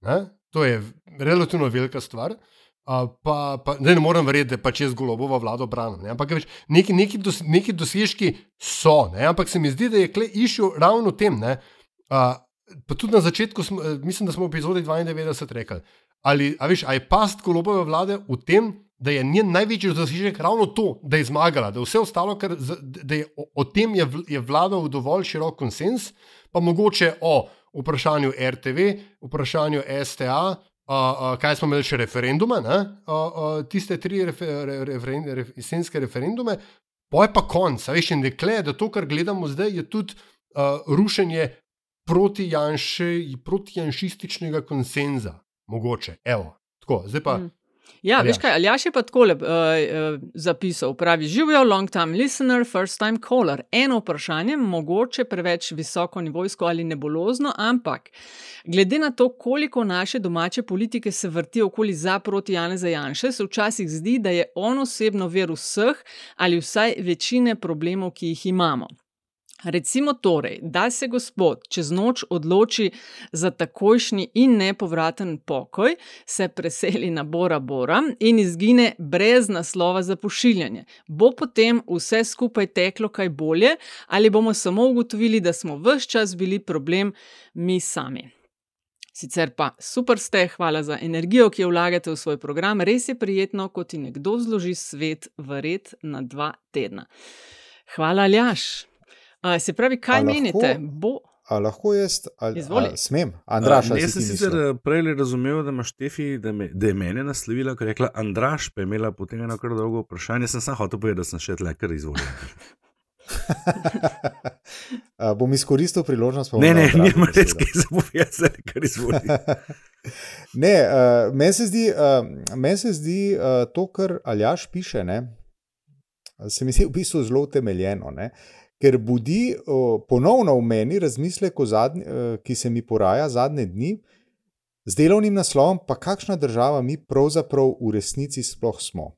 D: Ne? To je relativno velika stvar. Uh, pa, pa, ne, ne morem verjeti, da je pač jaz golobova vlada obrana. Ampak več, neki, neki, dos, neki dosežki so, ne? ampak se mi zdi, da je kle išel ravno tem. Uh, pa tudi na začetku, smo, mislim, da smo v epizodi 92 rekli, ali, veš, je past golobove vlade v tem, da je njen največji dosežek ravno to, da je zmagala, da, ostalo, kar, da je o, o tem je, je vladal dovolj širok konsens, pa mogoče o vprašanju RTV, vprašanju STA, uh, uh, kaj smo imeli še referendume, uh, uh, tiste tri refer, refer, refer, jesenske referendume, pa je pa konc. Veš, in dekle, da to, kar gledamo zdaj, je tudi uh, rušenje proti, janši, proti janšističnega konsenza. Mogoče, evo. Tako, zdaj pa. Mm.
B: Ja, veš kaj, Aljaš je pa tako uh, uh, zapisal, pravi, živijo long time listener, first time caller. Eno vprašanje, mogoče preveč visoko nivojsko ali nebulozno, ampak glede na to, koliko naše domače politike se vrti okoli za proti Jane Zajanše, se včasih zdi, da je on osebno ver vseh ali vsaj večine problemov, ki jih imamo. Recimo torej, da se gospod čez noč odloči za takojšnji in nepovraten pokoj, se preseli na Bora Bora in izgine brez naslova za pošiljanje. Bo potem vse skupaj teklo kaj bolje ali bomo samo ugotovili, da smo vse čas bili problem mi sami? Sicer pa super ste, hvala za energijo, ki jo vlagate v svoj program. Res je prijetno, ko ti nekdo zloži svet v red na dva tedna. Hvala, Aljaš. A, se pravi, kaj lahko, menite? Bo...
A: A lahko jaz, ali a, smem, Andraš?
C: Jaz sem sicer eh, prej razumel, da, Štefi, da, me, da je mene naslovila, ker je rekla Andraš, pa je imela potem eno kar dolgo vprašanje. Sem samo hotel povedati, da sem še tle, kar izvolil. [laughs]
A: bom izkoristil priložnost.
C: Ne, ne, ne, ne, res, ki se bo jaz, kar izvolil. [laughs]
A: ne, uh, meni se zdi, uh, men se zdi uh, to, kar Aljaš piše, ne, se mi zdi v bistvu zelo utemeljeno. Uh, ker budi ponovno v meni razmislek, zadnji, e, ki se mi poraja zadnje dni, z delovnim naslovom, pa kakšna država mi pravzaprav v resnici sploh smo.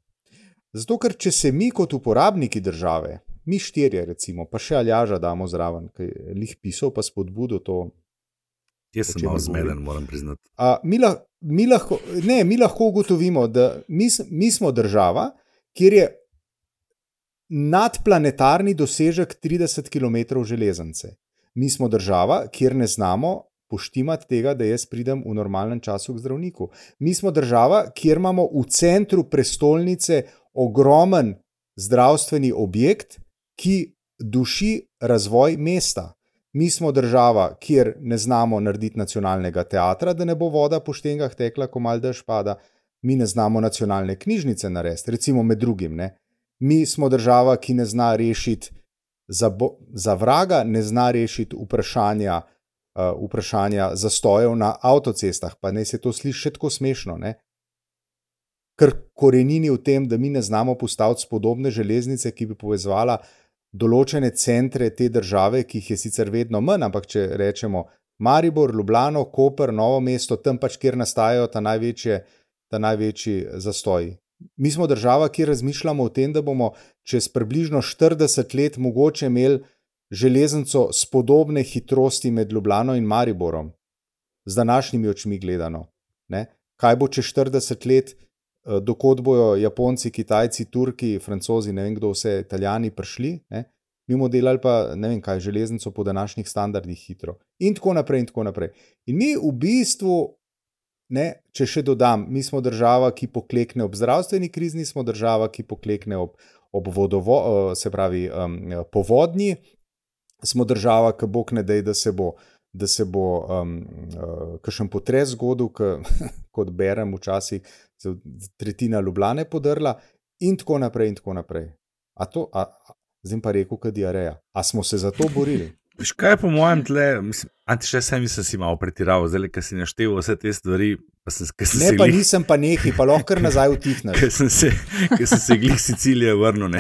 A: Zato, ker če se mi kot uporabniki države, mi štirje, recimo, pa še Aljaža damo zraven, ki je lih pisal, pa spodbudo to.
C: Jaz sem malo zmeden, moram priznati.
A: A, mi, la, mi, lahko, ne, mi lahko ugotovimo, da mi, mi smo država, kjer je nadplanetarni dosežek 30 km železnice. Mi smo država, kjer ne znamo poštimati tega, da jaz pridem v normalnem času k zdravniku. Mi smo država, kjer imamo v centru prestolnice ogromen zdravstveni objekt, ki duši razvoj mesta. Mi smo država, kjer ne znamo narediti nacionalnega teatra, da ne bo voda po štengah tekla, ko mal dež pada. Mi ne znamo nacionalne knjižnice narediti, recimo med drugim. Ne? Mi smo država, ki ne zna rešiti za, bo, za vraga, ne zna rešiti vprašanja, uh, vprašanja zastojev na avtocestah. Pa ne se to sliši tako smešno. Ne? Ker korenini v tem, da mi ne znamo postaviti spodobne železnice, ki bi povezvala določene centre te države, ki jih je sicer vedno manj, ampak če rečemo Maribor, Ljubljano, Koper, Novo mesto, tam pač, kjer nastajajo ta, največje, ta največji zastoji. Mi smo država, ki razmišljamo o tem, da bomo čez približno 40 let mogoče imeli železnico podobne hitrosti med Ljubljano in Mariborom, z današnjimi očmi gledano. Ne? Kaj bo čez 40 let, eh, dokot bojo Japonci, Kitajci, Turki, Francozi, ne vem kdo, vse Italijani prišli, ne? mi bomo delali pa ne vem kaj, železnico po današnjih standardih hitro. In tako naprej, in tako naprej. In mi v bistvu Ne, če še dodam, mi smo država, ki poklekne ob zdravstveni krizi, smo država, ki poklekne ob, ob vodovo, eh, se pravi, um, povodnji, smo država, ki bo ne dej, da se bo, da se bo um, uh, kakšen potres zgodil, k, [laughs] kot berem včasih, tretjina Ljubljane podrla, in tako naprej. In tako naprej. A to, a, zdaj pa rekel, kaj diareja. A smo se za to borili?
C: Škaj je po mojem tle, mislim, še sem, mislim, si malo pretiraval, zdaj, ker si naštel vse te stvari,
A: Sem, sem ne, pa glih... nisem pa neki, pa lahko kar nazaj vtihnem. [laughs]
C: Ker sem se, ker sem se glih Sicilije vrnil,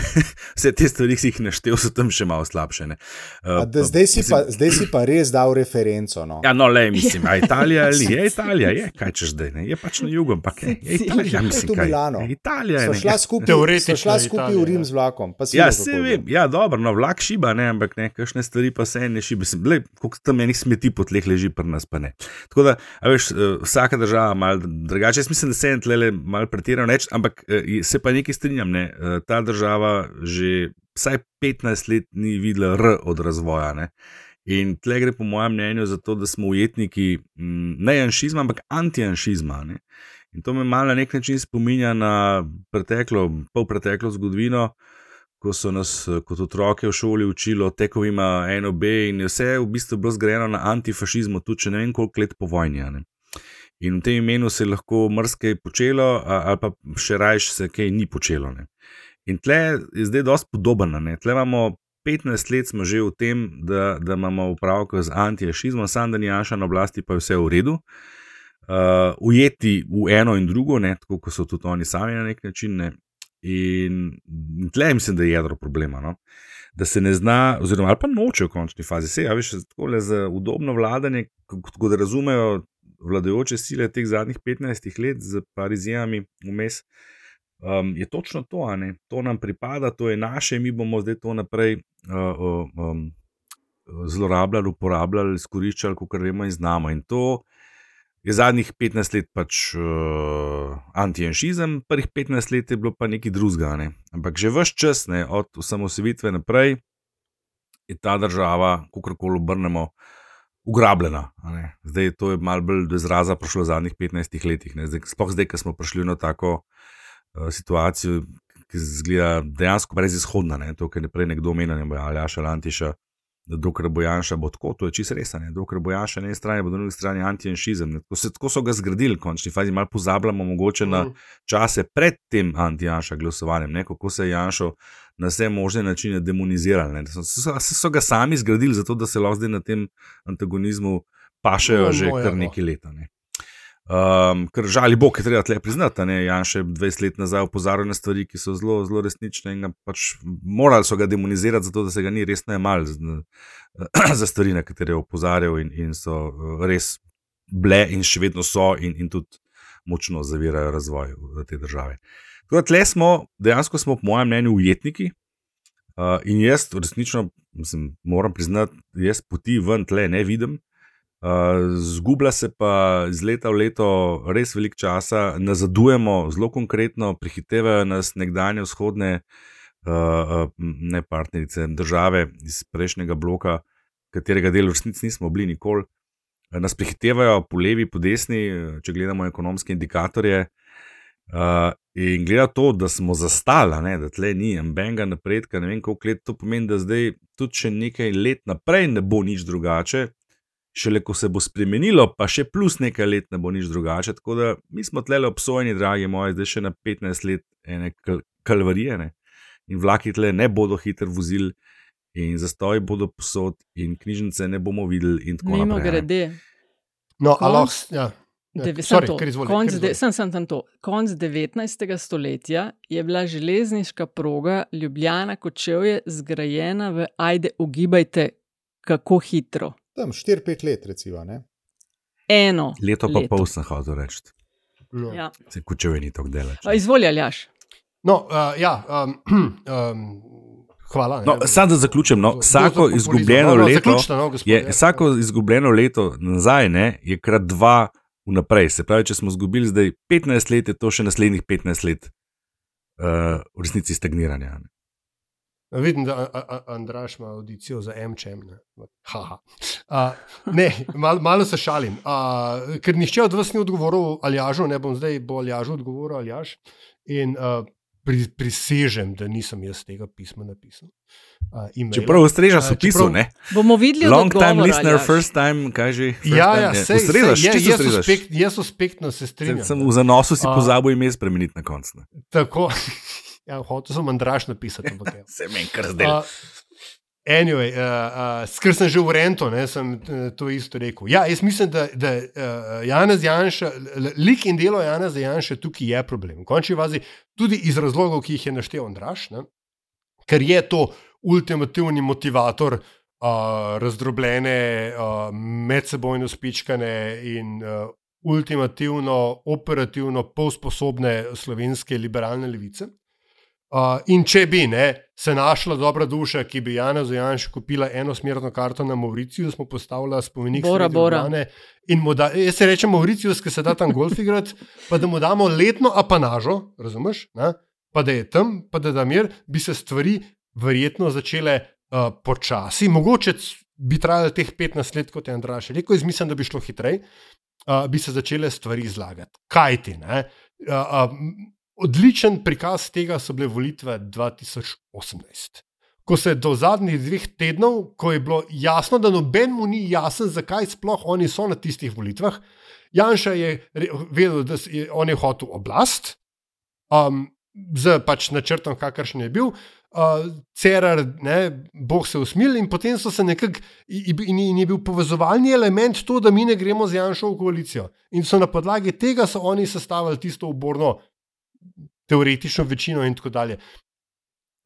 C: [laughs] vse te stvari, ki si jih naštel, so tam še malo slabše.
A: Uh, da, zdaj, si mislim... pa, zdaj si pa res dal referenco. No.
C: Ja, no, le, mislim, a Italija ali je [laughs] Italija, je, kaj češ zdaj, ne? je pač na jugu, ampak je, je Italija, mislim, kaj je. Italija je.
A: Šla skupaj, šla skupaj v Rim z vlakom.
C: Ja, se vem, ja, dobro, no, vlak šiba, ne, ampak ne, kakšne stvari pa se ne šiba. Koliko tam enih smeti po tleh leži, pri nas pa ne. Tako da, veš, uh, vsaka država malo drugače. Jaz mislim, da se je tle malo pretiral, neč, ampak eh, se pa nekaj strinjam. Ne? Eh, ta država že vsaj 15 let ni videla R od razvoja. Ne? In tle gre, po mojem mnenju, za to, da smo ujetniki ne janšizma, ampak antijanšizma. In to me malo na nek način spominja na preteklo, pol preteklo zgodovino, ko so nas kot otroke v šoli učili o tekovima NOB in je vse v bistvu bilo zgrajeno na antifašizmu, tudi če ne vem koliko let po vojni. In v tem imenu se je lahko mrske počelo, ali pa še rajš se kaj ni počelo. Ne. In tle je zdaj dosti podobno. Tle imamo 15 let smo že v tem, da, da imamo upravka z antifašizmom, sam da ni Janša na oblasti, pa je vse v redu. Uh, ujeti v eno in drugo, ne, tako kot so tudi oni sami na nek način. Ne. In tle mislim, da je jedro problema. No. Da se ne zna, oziroma pa noče v končni fazi, se javiš tako le za udobno vladanje, kot da razumejo vladajoče sile teh zadnjih 15 let, z parizijami vmes. Um, je točno to, to nam pripada, to je naše, mi bomo zdaj to naprej uh, um, zlorabljali, uporabljali, izkoriščali, kot vemo in znamo. In to je zadnjih 15 let pač uh, antijanšizem, prvih 15 let je bilo pa nekaj drugega. Ne? Ampak že vse čas, ne, od osamosvitve naprej, je ta država, kako koli obrnemo, ugrabljena. Zdaj to je malo bolj do izraza prišlo v zadnjih 15 letih. Sploh zdaj, ko smo prišli na tako uh, situacijo, ki zgleda dejansko brezizhodna. Ne? To, kar je prej nekdo omenil, ali Aša Lantiša, da dokler bo Janša bo tako, to je čisto res. Dokler bo Janša na eni strani, bo na drugi strani antijanšizem. Tako, tako so ga zgradili, končni fazi, malo pozabljamo mogoče na mhm. čase pred tem antijanša glasovanjem, ne? kako se je Janša na vse možne načine demoniziral. So, so, so ga sami zgradili, zato da se lahko zdaj na tem antagonizmu pašejo no, že kar no. nekaj leta. Ne? Um, ker žali Bog, je treba tle priznati, je Jan še 20 let nazaj opozarjal na stvari, ki so zelo, zelo resnične in pač morali so ga demonizirati, zato da se ga ni resno imel [clears throat] za stvari, na katere je opozarjal in, in so uh, res bile in še vedno so in, in tudi močno zavirajo razvoj te države. Tako da tle smo, dejansko smo, po mojem mnenju, ujetniki uh, in jaz resnično, mislim, moram priznati, jaz poti ven tle ne vidim. Zgublja se pa iz leta v leto res veliko časa, nazadujemo zelo konkretno, prihitevajo nas nekdanje vzhodne uh, ne partnerice države iz prejšnjega bloka, katerega del v resnici nismo bili nikoli. Nas prihitevajo po levi, po desni, če gledamo ekonomske indikatorje. Uh, in gleda to, da smo zastali, ne, da tle ni ambenga napredka, ne vem koliko let to pomeni, da zdaj tudi če nekaj let naprej ne bo nič drugače, šele ko se bo spremenilo, pa še plus nekaj let ne bo nič drugače. Tako da mi smo tle obsojeni, dragi moji, zdaj še na 15 let ene kal kalvarije ne? in vlaki tle ne bodo hitro vozili. In zastoj bodo posod, in knjižnice ne bomo videli.
B: Mimo naprej, grede.
D: No, aloh, ja.
B: Sem sem tam to. Konc 19. stoletja je bila železniška proga Ljubljana kot čevlje zgrajena v Ajde, ugibajte, kako hitro.
A: Tam 4-5 let, recimo. Ne?
B: Eno.
C: Leto pa leto. pol sem hotel reči. No. Ja. Se kučevi ni tako delač.
B: Izvolja, Ljaš.
D: No, uh, ja, um, um, [clears throat] hvala.
C: No, Sam da zaključim. No, vsako izgubljeno no, no, leto, no, je, ja. vsako izgubljeno leto nazaj ne, je krat dva vnaprej. Se pravi, če smo izgubili zdaj 15 let, je to še naslednjih 15 let uh, v resnici stagniranja. Ne.
D: Vidim, da Andraš ima audicijo za MČM. Ne, uh, ne mal, malo se šalim. Uh, ker nišče od vas ni odgovoril Aljažu, ne bom zdaj bo Aljažu odgovoril Aljaš. In uh, pri, prisežem, da nisem jaz tega pisma napisal.
C: Uh, čeprav ustreža so pisal, ne?
B: Bomo videli,
C: Long time listener, Aljaž. first time, kaj že.
D: Ja, ja, se ustrežaš, če se ustrežaš. Jaz uspektno se strinjam.
C: Sem v zanosu si pozabil ime spremeniti na koncu.
D: Tako. [laughs] Ja, hotel sem Andraš napisati.
C: Ja, [laughs] se meni kar zdaj. Uh,
D: anyway, uh, uh, skr sem že v Rento, ne, sem uh, to isto rekel. Ja, jaz mislim, da, da uh, Janez Janša, lik in delo Janeza Janša tukaj je problem. V končni fazi tudi iz razlogov, ki jih je naštel Andraš, ne, ker je to ultimativni motivator. Uh, razdrobljene, uh, medsebojno spičkane in uh, ultimativno, operativno, polsposobne slovenske liberalne levice. Uh, in če bi ne, se našla dobra duša, ki bi Jana Zajanš kupila enosmerno karto na Mauriciju, smo postavili spomenik
B: Bora, Bora.
D: Da, jaz se rečem Mauriciju, ki se da tam golf igrati, pa da mu damo letno apanažo, razumeš? Ne? Pa da je tam, pa da da mir, bi se stvari verjetno začele uh, počasi. Mogoče bi trajalo teh 15 let, kot je Andraš rekel, jaz mislim, da bi šlo hitreje. uh, bi se začele stvari izlagati. Kaj ti? Uh, uh, odličen prikaz tega so bile volitve 2018. Ko se je do zadnjih dveh tednov, ko je bilo jasno, da nobenemu ni jasno, zakaj sploh oni so na tistih volitvah, Janša je vedel, da je on je hotel oblast, um, z pač načrtom, kakršen je bil, uh, Cerar, ne, Bog se usmil in potem so se nekako, in, in je bil povezovalni element to, da mi ne gremo z Janšo v koalicijo. In so na podlagi tega so oni sestavili tisto oborno. Teoretično večino, in tako dalje.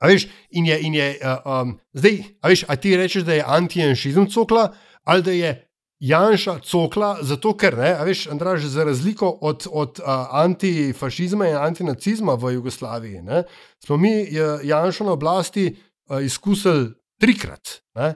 D: A veš, in je, in je uh, um, zdaj, a veš, a ti rečeš, da je antijanšizem cokla, ali da je Janša cokla, zato ker, ne, a veš, Andraž, za razliko od, od uh, antifašizma in antinacizma v Jugoslaviji, ne, smo mi Janša na oblasti uh, izkusili trikrat. Ne,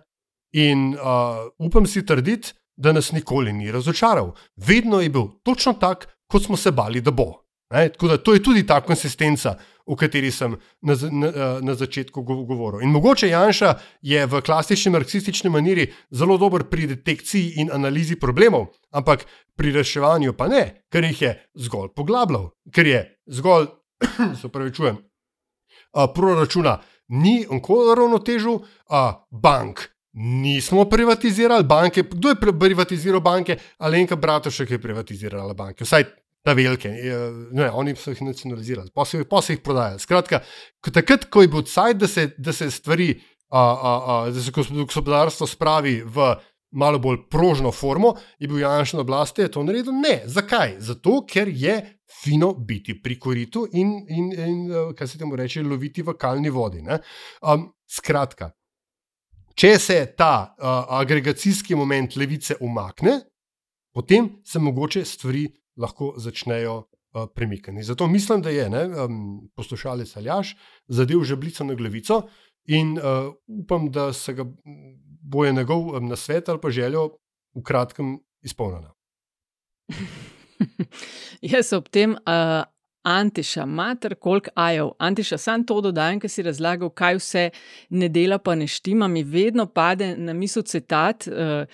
D: in uh, upam si trditi, da nas nikoli ni razočaral. Vedno je bil točno tak, kot smo se bali, da bo. Ne, tako da to je tudi ta konsistenca o kateri sem na, na, na začetku govoril. In mogoče Janša je v klasični marksistični maniri zelo dober pri detekciji in analizi problemov, ampak pri reševanju pa ne, ker jih je zgolj poglabljal, ker je zgolj, [coughs] se pravi, čujem, proračuna ni onkoli ravnotežil, bank. Nismo privatizirali banke. Kdo je privatiziral banke? Alenka Bratušek je privatizirala banke. Vsaj ta velike, ne, oni so jih nacionalizirali, pa so, pa so jih prodajali. Skratka, takrat, ko je bil cajt, da, da se stvari, a, a, a, da se gospodarstvo spravi v malo bolj prožno formo, je bil Janš na oblasti, je to naredil. Ne, zakaj? Zato, ker je fino biti pri koritu in, in, in kaj se temu reče, loviti v kalni vodi. Um, skratka. Če se ta uh, agregacijski moment levice umakne, potem se mogoče stvari lahko začnejo uh, premikati. Zato mislim, da je ne, um, poslušalec Aljaš zadev že blico na glavico in uh, upam, da se ga bo je njegov um, nasvet ali pa željo v kratkem izpolnjena. [laughs]
B: Jaz ob tem. Uh... Antiša, mater, koliko ajev. Antiša, sam to dodajam, ker si razlagal, kaj vse ne dela, pa ne štima. Mi vedno pade na misel citat. Uh,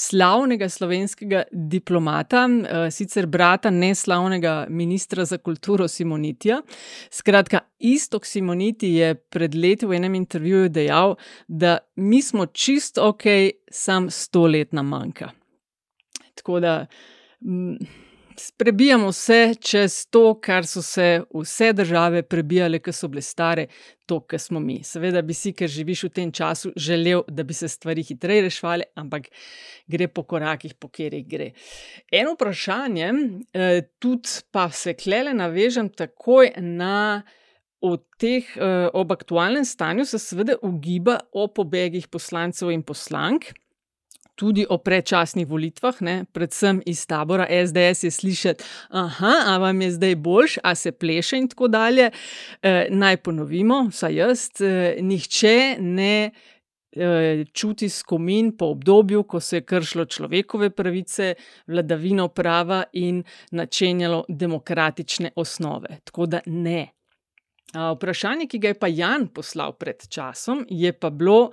B: slavnega slovenskega diplomata, eh, sicer brata neslavnega ministra za kulturo Simonitija. Skratka, istok Simoniti je pred leti v enem intervjuju dejal, da mi smo čisto ok, sam stoletna manjka. Tako da. Mm, prebijamo se čez to, kar so se vse države prebijale, ki so bile stare, to, kar smo mi. Seveda bi si, ker živiš v tem času, želel, da bi se stvari hitreje rešvali, ampak gre po korakih, po katerih gre. Eno vprašanje, eh, tudi pa se klele navežem takoj na. Teh, eh, ob aktualnem stanju se seveda ugiba o pobegih poslancev in poslank, tudi o predčasnih volitvah, ne? predvsem iz tabora SDS je slišati, aha, a vam je zdaj boljš, a se pleše in tako dalje. E, naj ponovimo, vsaj jaz, e, nihče ne. Eh, čuti skomin po obdobju, ko se je kršilo človekove pravice, vladavino prava in načenjalo demokratične osnove. Tako da ne. Vprašanje, ki ga je pa Jan poslal pred časom, je pa bilo,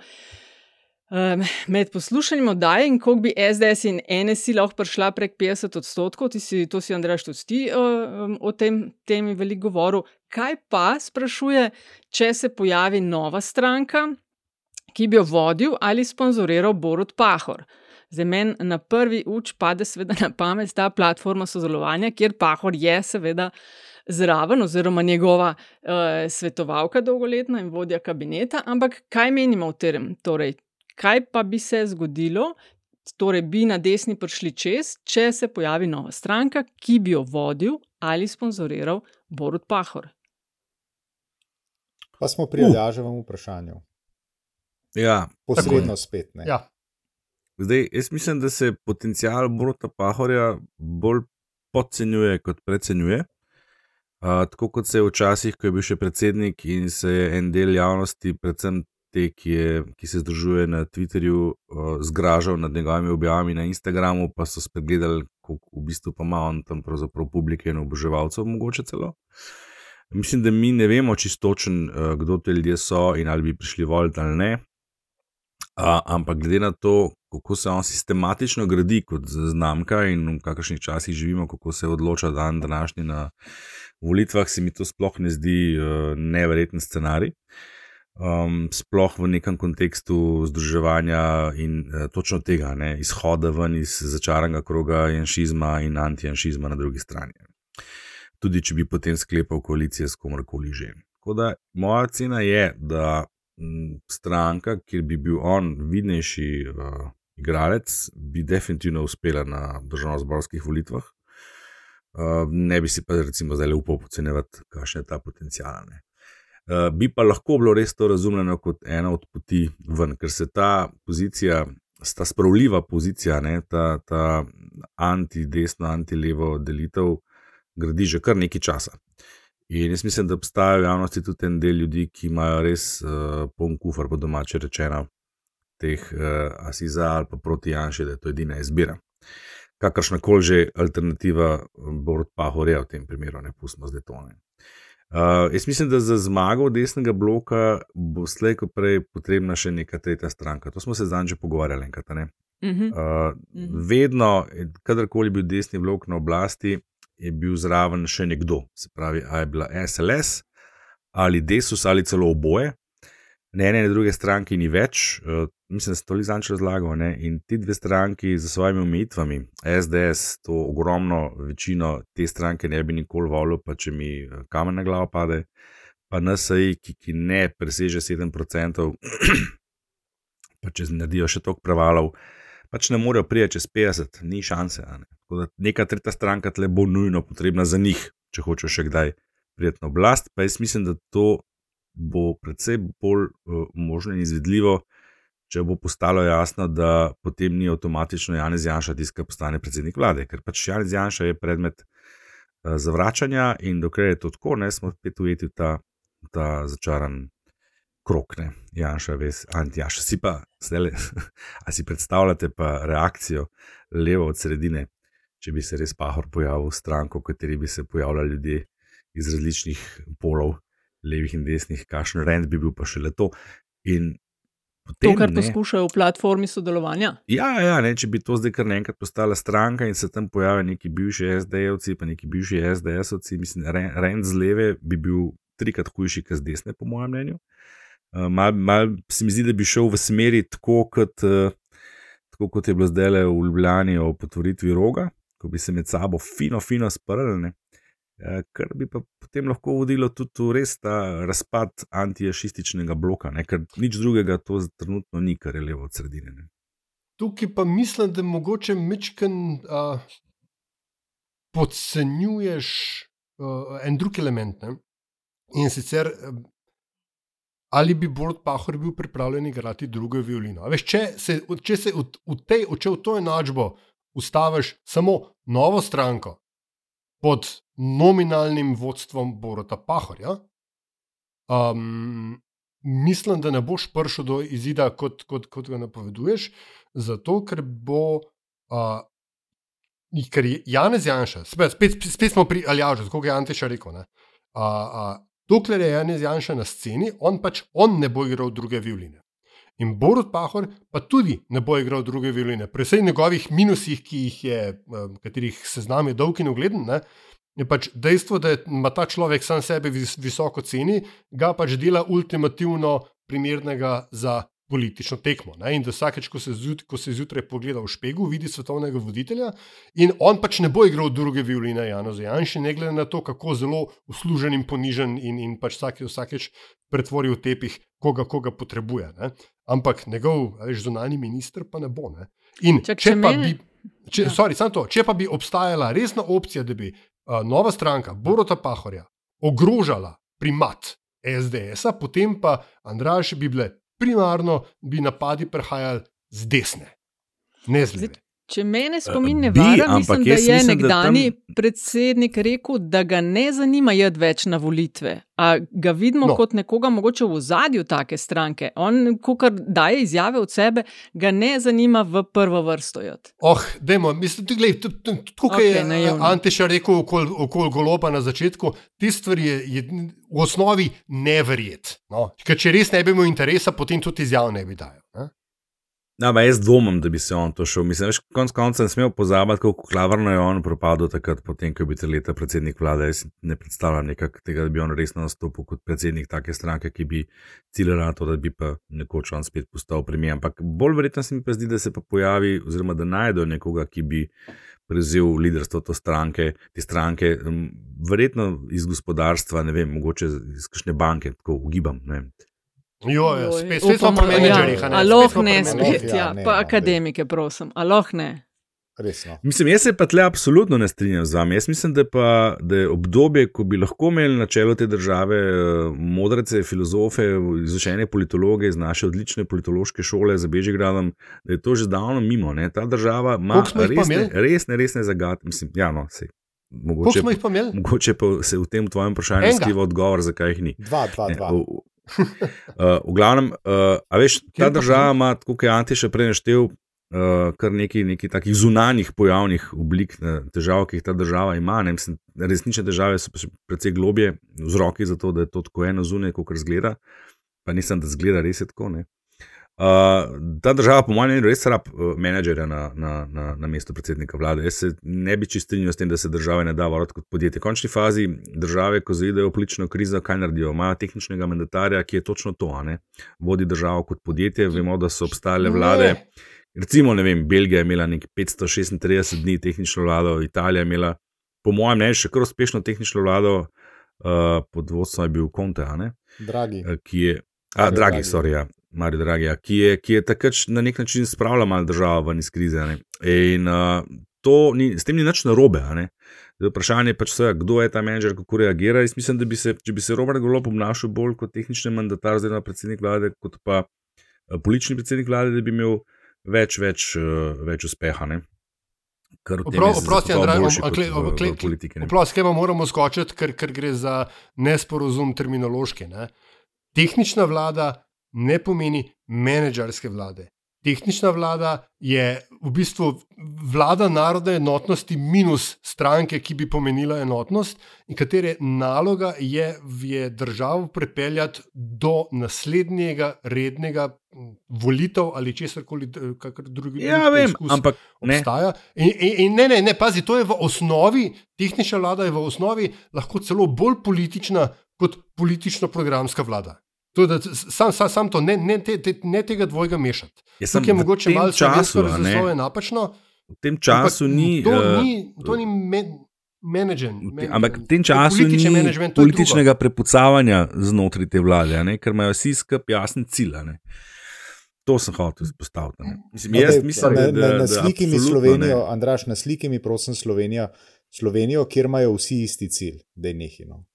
B: Um, med poslušanjem oddaje in koliko bi SDS in NSI lahko prišla prek 50 odstotkov, ti si, to si Andrej tudi um, o tem temi veliko govoril. Kaj pa sprašuje, če se pojavi nova stranka, ki bi jo vodil ali sponzoriral Borod Pahor? Za meni na prvi uč pade seveda na pamet ta platforma sodelovanja, kjer Pahor je seveda. Zraven, oziroma njegova uh, svetovalka dolgoletna in vodja kabineta, ampak kaj menimo o tem? Torej, kaj pa bi se zgodilo, torej bi na desni prišli čez, če se pojavi nova stranka, ki bi jo vodil ali sponzoriral Borod Pahor.
A: Pa smo pri Aljaževem vprašanju.
C: Ja,
A: posredno spet.
D: Ja.
C: Zdaj, jaz mislim, da se potencial Boroda Pahorja bolj podcenjuje, kot precenjuje. Uh, tako kot se je včasih, ko je bil še predsednik in se je en del javnosti, predvsem te, ki, je, ki se združuje na Twitterju, uh, zgražal nad njegovimi objavami na Instagramu, pa so spregledali, koliko v bistvu pa ima on tam pravzaprav publike in oboževalcev, mogoče celo. Mislim, da mi ne vemo čistočen, uh, kdo te ljudje so in ali bi prišli voliti ali ne. Uh, ampak glede na to, kako se on sistematično gradi kot znamka in v kakršnih časih živimo, kako se odloča dan današnji na volitvah, se mi to sploh ne zdi uh, neverjeten scenarij. Um, sploh v nekem kontekstu združevanja in uh, točno tega, ne, izhoda ven iz začaranega kroga janšizma in antijanšizma na drugi strani. Tudi če bi potem sklepal koalicije s komorkoli že. Tako da moja cena je, da m, stranka, kjer bi bil on vidnejši uh, igralec, bi definitivno uspela na državno-zborskih volitvah. Uh, ne bi si pa recimo zdaj upal ocenjevati, kakšen je ta potencial. Uh, bi pa lahko bilo res to razumljeno kot ena od poti ven, ker se ta pozicija, ta spravljiva pozicija, ne, ta, ta anti-desno, anti-levo delitev, gradi že kar nekaj časa. In jaz mislim, da obstaja v javnosti tudi en del ljudi, ki imajo res uh, poln kufr, po domače rečeno, teh uh, asi za ali pa proti Janšu, da je to edina izbira. Kakršna koli že alternativa bo od Pahorja v tem primeru, ne pustimo zdaj to. Ne. Uh, jaz mislim, da za zmago desnega bloka bo slej, ko prej potrebna še neka tretja stranka. To smo se zdaj že pogovarjali enkrat. Uh, vedno, kadarkoli bil desni blok na oblasti, je bil zraven še nekdo. Se pravi, ali je bila SLS ali Desus ali celo oboje. Ne ene, ne druge stranke ni več, uh, mislim, da se to Lizanč razlagal. Ne? In ti dve stranki z svojimi omejitvami, SDS, to ogromno večino te stranke ne bi nikoli volil, pa če mi kamen na glavo pade, pa NSA, ki, ki ne preseže 7%, [clears throat] pa če naredijo še toliko prevalov, pač ne morejo priti čez 50, ni šanse. Ne? Neka tretja stranka tle bo nujno potrebna za njih, če hočejo še kdaj priti na oblast. Pa jaz mislim, da to bo predvsej bolj uh, možno in izvedljivo, če bo postalo jasno, da potem ni avtomatično Janez Janša ki postane predsednik vlade, ker pač Janez Janša je predmet uh, zavračanja in dokler je to tako, ne smo spet ujeti v ta, ta začaran krok, ne Janša, veš, anti-Janša. Si pa, zdaj, [laughs] a si predstavljate pa reakcijo levo od sredine, če bi se res pahor pojavil v stranko, v kateri bi se pojavljali ljudje iz različnih polov levih in desnih, kakšen rend bi bil pa še le to. In
B: potem, to, kar ne, poskušajo v platformi sodelovanja.
C: Ja, ja ne, če bi to zdaj kar naenkrat postala stranka in se tam pojavijo neki bivši SD-jevci, pa neki bivši SDS-ovci, mislim, rend z leve bi bil trikrat hujši, kot z desne, po mojem mnenju. Uh, mal, mal se mi zdi, da bi šel v smeri tako, kot, uh, tako kot je bilo zdaj le v Ljubljani o potvoritvi roga, ko bi se med sabo fino, fino sprli. Eh, kar bi pa potem lahko vodilo tudi v res ta razpad antijašističnega bloka, ne? ker nič drugega to trenutno ni, kar je levo od sredine. Ne?
D: Tukaj pa mislim, da mogoče mečken uh, podcenjuješ uh, en drug element. Ne? In sicer, ali bi Borod Pahor bil pripravljen igrati drugo violino. Veš, če se, če se v, v, tej, če v to enačbo ustaviš samo novo stranko pod nominalnim vodstvom Borota Pahorja. Um, mislim, da ne boš prišel do izida, kot, kot, kot ga napoveduješ, zato ker bo. Uh, Ker je Janez Janša, spet, spet, spet smo pri Aljažu, kot je Antiša rekel. Uh, uh, dokler je Janez Janša na sceni, on pač on ne bo igral druge violine. In Borod Pahor pa tudi ne bo igral druge violine. Pri vseh njegovih minusih, ki jih je, katerih seznam je dolg in ugleden, uh, je pač dejstvo, da ima ta človek sam sebe vis, visoko ceni, ga pač dela ultimativno primernega za politično tekmo. Ne? In da vsakeč, ko se, zjut, ko se zjutraj pogleda v špegu, vidi svetovnega voditelja in on pač ne bo igral druge violine Jana Zajanša, ne glede na to, kako zelo uslužen in ponižen in, in pač vsake, vsakeč pretvori v tepih, koga, koga potrebuje. Ne? Ampak njegov zunani minister pa ne bo. Ne? In Čak, če, če pa bi. Če, ja. sorry, to, če pa bi obstajala resna opcija, da bi nova stranka Borota Pahorja ogrožala primat SDS-a, potem pa Andraš bi bile primarno, bi napadi prihajali z desne, ne z leve.
B: Če me spomin ne vara, mislim, da je mislim, nekdani da tam... predsednik rekel, da ga ne zanima jed več na volitve. A ga vidimo no. kot nekoga, mogoče v zadju take stranke. On, ko kar daje izjave od sebe, ga ne zanima v prvo vrsto jed.
D: Oh, dajmo, mislim, je tukaj okay, Antiša rekel okoli okol goloba na začetku, ti stvari je, je v osnovi neverjet. No? Ker če res ne bi imel interesa, potem tudi izjav ne bi dajal.
C: Ja, pa jaz dvomim, da bi se on to šel. Mislim, da konec konca ne smel pozabiti, kako klavrno je on propadel takrat, potem, ko je bil leta predsednik vlade. Jaz ne predstavljam nekak tega, da bi on resno nastopil kot predsednik take stranke, ki bi ciljala na to, da bi pa nekoč on spet postal premijer. Ampak bolj verjetno se mi pa zdi, da se pa pojavi, oziroma da najdejo nekoga, ki bi prevzel liderstvo te stranke, te stranke, verjetno iz gospodarstva, ne vem, mogoče iz kakšne banke, tako ugibam.
D: Jo, jo, spet, spet smo pri menedžerjih.
B: Ja, aloh ne, spet, ja, ja, ne, pa ne, akademike, prosim, aloh ne.
A: Resno.
C: Mislim, jaz se pa tle absolutno ne strinjam z vami. Jaz mislim, da, pa, da je obdobje, ko bi lahko imeli na čelu te države uh, modrece, filozofe, izučene politologe iz naše odlične politološke šole za Bežigradom, da je to že davno mimo. Ne? Ta država ima resne, resne, resne zagate. Mislim, ja, no, sej.
D: Mogoče,
C: mogoče pa se v tem tvojem vprašanju skriva odgovor, zakaj jih ni.
A: Dva, dva, dva.
C: Ne, [laughs] uh, v glavnem, uh, a veš, ta država ima, kot je Anti še prej naštel, uh, kar nekaj, nekaj takih zunanjih pojavnih oblik uh, težav, ki jih ta država ima. Ne, mislim, resnične težave so precej globje, vzroki za to, da je to tako eno zunaj, kot zgleda. Pa nisem, da zgleda res tako. Ne. Uh, ta država, po mojem mnenju, res rab uh, menedžerja na, na, na, na mestu predsednika vlade. Jaz se ne bi čistil s tem, da se države ne da voditi kot podjetje. V končni fazi države, ko zaidejo v politično krizo, kaj naredijo? Imajo tehničnega mandatarja, ki je točno to, ne? vodi državo kot podjetje. Vemo, da so obstajale vlade. Recimo, ne vem, Belgija je imela nekaj 536 dni tehnično vlado, Italija je imela, po mojem mnenju, še kar uspešno tehnično vlado, uh, pod vodstvom je bil Conte,
A: Dragi.
C: Ki je, a, dragi, sorry, ja. Marijo Dragija, ki je, ki je takrat na nek način spravila malo državo ven iz krize. Ne? In uh, ni, s tem ni nič narobe. Vprašanje je pač, vse, kdo je ta menedžer, kako reagira. Jaz mislim, da bi se, če bi se Robert Golob obnašal bolj kot tehnični mandatar, zdaj na predsednik vlade, kot pa politični predsednik vlade, da bi imel več, več, več uspeha.
D: Oprosti, Andrej, oprosti, kaj moramo skočiti, ker, ker gre za nesporazum terminološki. Ne? Tehnična vlada ne pomeni menedžerske vlade. Tehnična vlada je v bistvu vlada narodne enotnosti minus stranke, ki bi pomenila enotnost, in katere naloga je, je državo pripeljati do naslednjega rednega volitev ali česar koli drugega.
C: Ja, vem, ampak
D: obstaja. In, in, in ne, ne, ne, pazi, to je v osnovi, tehnična vlada je v osnovi lahko celo bolj politična kot politično-programska vlada. To, da, sam, sam, sam to, ne, ne, te, te, ne tega dvojega mešati.
C: Tukaj je
D: mogoče malo
C: časa,
D: da je to napačno.
C: V tem času ni.
D: To uh, ni, to ni me, management.
C: Ampak v tem času ni političnega prepucavanja znotraj te vlade, ne, ker imajo vsi skupaj jasne cilje. To sem hotel izpostaviti. Mislim, jaz, mislim,
A: na, na, na sliki mi Slovenijo, Andraš, na sliki mi prosim Slovenijo, Slovenijo, kjer imajo vsi isti cilj, da je nehino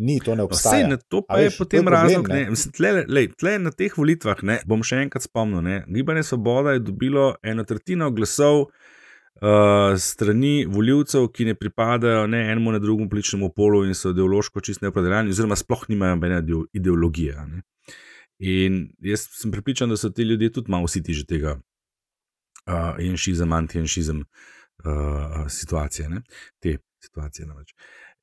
A: ni to ne obstaja.
C: Vse, ne, to pa veš, je potem problem, razlog. Ne? Ne, tle, lej, tle na teh volitvah, ne, bom še enkrat spomnil, ne, Gibanje Svoboda je dobilo eno tretjino glasov uh, strani voljivcev, ki ne pripadajo ne enemu, ne drugemu političnemu polu in so ideološko čist neopredeljeni, oziroma sploh nimajo nobene ideologije. Ne. In jaz sem pripričan, da so ti ljudje tudi malo vsi ti že tega uh, jenšizem, anti-jenšizem uh, situacije, ne? te situacije namreč.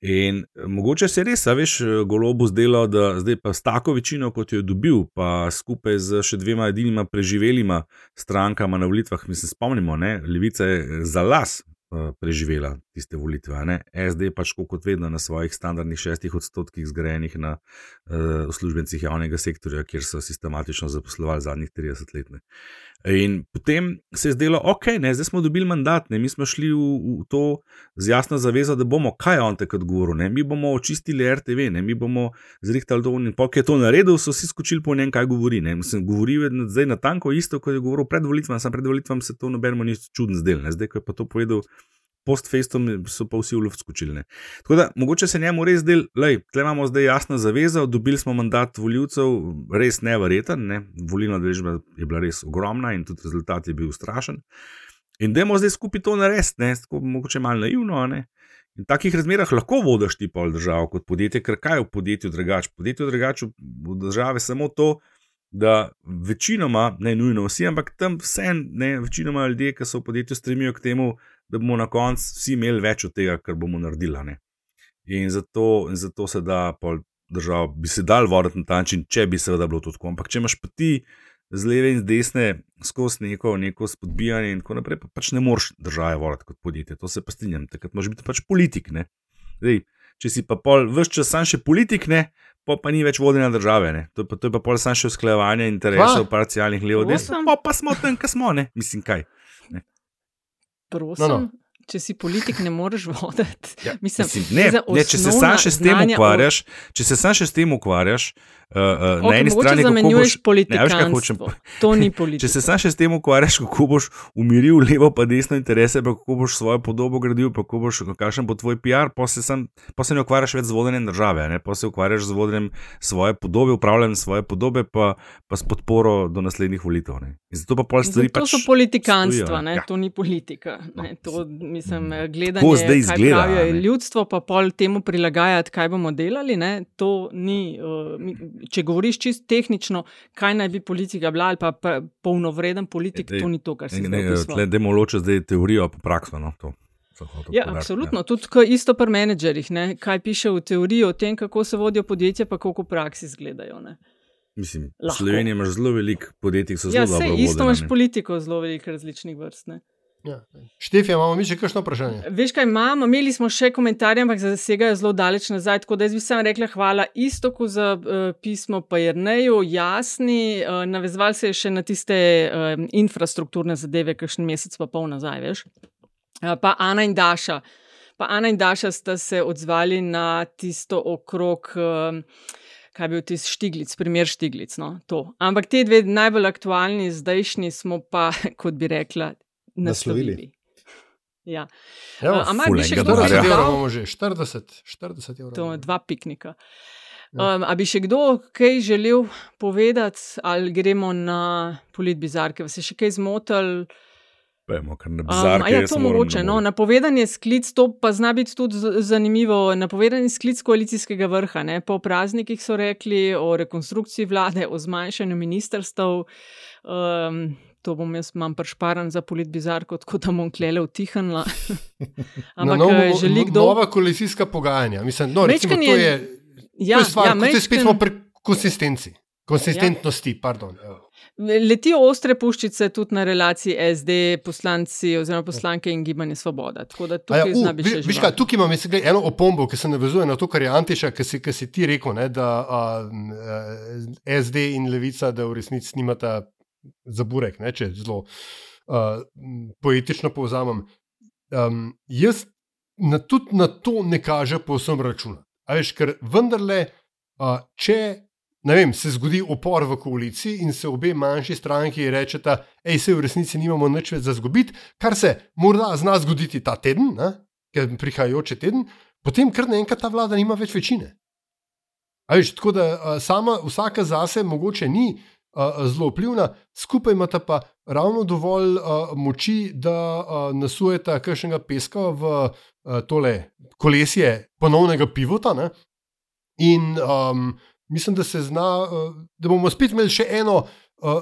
C: In eh, mogoče se res, veš, eh, golobu zdelo, da zdaj pa s tako večino, kot jo je dobil, pa skupaj z še dvema edinima preživelima strankama na volitvah, mi se spomnimo, ne, Levica je za las uh, preživela tiste volitve. Ne. SD pač kot vedno na svojih standardnih šestih odstotkih zgrajenih na uh, uslužbencih javnega sektorja, kjer so sistematično zaposlovali zadnjih 30 let. Ne. In potem se je zdelo, ok, ne, zdaj smo dobili mandat, ne, mi smo šli v, v to z jasno zavezo, da bomo, kaj on takrat govoril, ne, mi bomo očistili RTV, ne, mi bomo zrihtali to in pol, ki je to naredil, so vsi skočili po njem, kaj govori. Ne. Mislim, govoril je zdaj na tanko isto, kot je govoril pred volitvami, sam pred volitvami se to nobenemu ni čudno zdelo, zdaj, ko je pa to povedal post-festom so pa vsi v luft skočili. Tako da mogoče se njemu res del, da imamo zdaj jasno zavezo, dobili smo mandat voljivcev, res nevreten, ne? volilna deležba je bila res ogromna in tudi rezultat je bil strašen. In da imamo zdaj skupaj to narediti, tako mogoče malo naivno. Ne? In v takih razmerah lahko vodiš ti pol državo kot podjetje, ker kaj je v podjetju drugače? Podjetje drugače v državi samo to, da večinoma, ne nujno vsi, ampak tam vsem, večinoma ljudje, ki so v podjetju, stremijo k temu, da bomo na koncu vsi imeli več od tega, kar bomo naredili. Ne? In zato, in zato se da država, bi se dal voditi na ta način, če bi seveda bilo to tako. Ampak če imaš pa ti z leve in z desne skozi neko, neko spodbijanje in tako naprej, pa pač ne moreš države voditi kot podjetje. To se pa strinjam, takrat moraš biti pač politik. Zdaj, če si pa pol vse čas sam še politik, ne, pa, pa ni več vodenja države. To, pa, to je pa pol sam še usklajevanje interesov, parcialnih levo, desno, pa, pa smo tam, kar smo, ne, mislim kaj.
B: Prosim. No, no če si politik, ne moreš voditi.
C: Ja, mislim, mislim, ne, ne, če se sam še s tem ukvarjaš, o... če se sam še s tem ukvarjaš, uh, uh, okay, na eni strani
B: zamenjuješ politiko. To ni politika. [laughs]
C: Če se sam še s tem ukvarjaš, kako boš umiril levo in desno interese, pa kako boš svojo podobo gradil, pa kako boš, kakšen bo tvoj PR, pa se, sam, pa se ne ukvarjaš več z vodenjem države, ne? pa se ukvarjaš z vodenjem svoje podobe, upravljanjem svoje podobe, pa, pa s podporo do naslednjih volitev. Zato pa pol stvari.
B: To
C: pač
B: so politikanstva, ja. to ni politika. Ne? To, mislim, mm. gledanje, zdaj izgleda. Pravijo, ljudstvo pa pol temu prilagajati, kaj bomo delali. Ne? To ni, uh, če govoriš čisto tehnično, kaj naj bi politika bila ali pa polnovreden politik, e, to ni to, kar se zgodi.
C: Glede loče zdaj teorijo, pa prakso. No,
B: Ja, absolutno, ja. tudi isto pri menedžerjih, ne? kaj piše v teoriji o tem, kako se vodijo podjetja, pa kako v praksi izgledajo.
C: Mislim, v Sloveniji imaš zelo veliko podjetij, ki so zelo
B: ja,
C: dobro.
B: Isto imaš politiko zelo veliko različnih vrst. Ne?
D: Ja. Štefija, imamo mi še kakšno vprašanje?
B: Veš kaj imamo? Imeli smo še komentarje, ampak zasegajo zelo daleč nazaj. Tako da jaz bi samo rekla hvala istoku za uh, pismo, pa je nejo jasni. Uh, navezval se je še na tiste uh, infrastrukturne zadeve, kakšen mesec pa pol nazaj, veš. Uh, pa Ana in Daša. Pa Ana in Daša sta se odzvali na tisto okrog. Uh, Kaj je bil tisti štiglic, primer štiglic? No, Ampak te dve najbolj aktualni, zdajšnji, smo pa, [laughs] kot bi rekla, naslovili. Ja.
D: Ampak, bi še kdo rekel, da imamo že 40, 40 evrov?
B: To je dva piknika. Ja. Um, a bi še kdo kaj želel povedati, ali gremo na politbizarke, vas je še kaj zmotil?
C: Vemo, kar ne bizarke.
B: Um, ja, to mogoče. No, napovedan je sklic, to pa zna biti tudi zanimivo. Napovedan je sklic koalicijskega vrha. Ne? Po praznikih so rekli o rekonstrukciji vlade, o zmanjšanju ministrstv. Um, to bom jaz manj prešparan za polit bizarko, tako da bom klele utihnila. [laughs]
D: Ampak no, no, želi kdo. Nova koalicijska pogajanja. Mislim, no, recimo, to je, ja, to je stvar, ja, mečken... spet smo pri konsistenci. Konsistentnosti, ja. pardon.
B: Letijo ostre puščice tudi na relaciji SD, poslanci oziroma poslanke in gibanje Svoboda.
D: Ja, uh, vi, viš kaj, tukaj imam mislim, eno opombo, ki se navezuje na to, kar je Antiša, ki si, ki si ti rekel, ne, da a, a, SD in Levica, da v resnici nimata za burek, ne, če zelo uh, poetično povzamem. Um, jaz na, tudi na to ne kaže povsem računa. Veš, ker vendarle, uh, če vem, se zgodi opor v koaliciji in se obe manjši stranki rečeta, hej, se v resnici nimamo nič več za zgubiti, kar se morda zna zgoditi ta teden, ne, ker prihajajoče teden, potem kar naenkrat ta vlada nima več večine. Veš, tako da uh, sama vsaka zase mogoče ni zelo vplivna, skupaj imata pa ravno dovolj uh, moči, da uh, nasujeta kakšnega peska v uh, tole kolesje ponovnega pivota. Ne? In um, mislim, da se zna, uh, da bomo spet imeli še eno.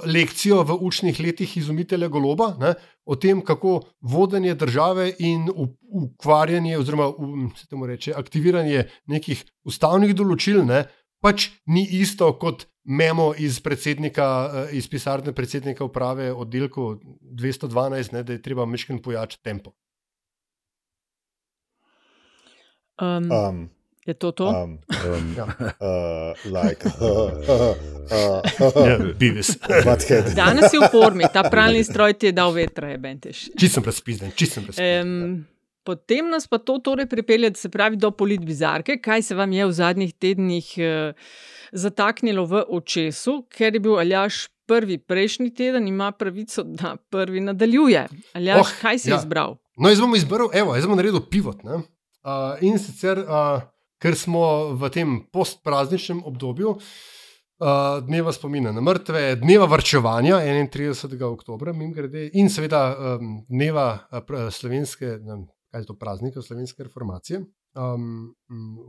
D: Lekcijo v učnih letih izumitelja Goloba ne, o tem, kako vodenje države in ukvarjanje, oziroma reče, aktiviranje nekih ustavnih določil ne, pač ni isto kot memo iz, eh, iz pisarne predsednika uprave oddelku 212, ne, da je treba meškin pojačati tempo.
B: Um, um, je to to? Um,
A: um, ja. uh, like, [laughs] [laughs]
B: Danes je v formi, ta pralni stroj ti je dal vetra, je benteš.
D: Čisto razpizden, čisto razpizden. Um,
B: Potem nas pa to torej pripelje, se pravi, do politbizarke, kaj se vam je v zadnjih tednih uh, zataknilo v očesu, ker je bil Aljaš prvi prejšnji teden, ima pravico, da prvi nadaljuje. Aljaš, oh, kaj si ja. izbral?
D: No, jaz bom izbral, evo, jaz bom naredil pivot. Uh, in sicer, uh, ker smo v tem postprazničnem obdobju. Uh, dneva spomina na mrtve, dneva vrčevanja 31. oktober, in seveda um, dneva uh, slovenske, ne, je to praznik, slovenske reformacije um,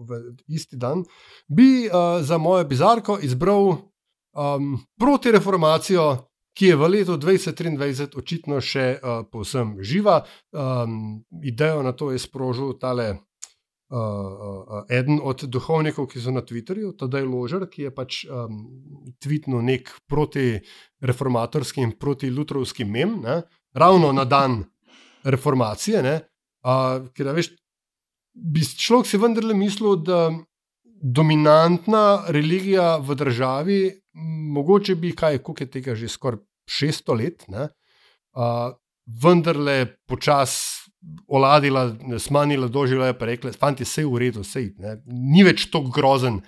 D: v isti dan, bi uh, za mojo bizarko izbral um, protireformacijo, ki je v letu 2023 očitno še uh, povsem živa. Um, idejo na to je sprožil tale uh, uh, eden od duhovnikov, ki so na Twitterju, Tadej Ložer, ki je pač um, tvitnil nek proti reformatorskim, proti lutrovskim mem, ne? ravno na dan reformacije. Uh, ker, veš, bi človek si vendarle mislil, da dominantna religija v državi, mogoče bi kaj, koliko je tega že skoraj 600 let, ne, uh, vendarle počasi oladila, smanjila, doživela je pa rekla: Fanti, vse je v redu, vse je. Ni več tako grozen.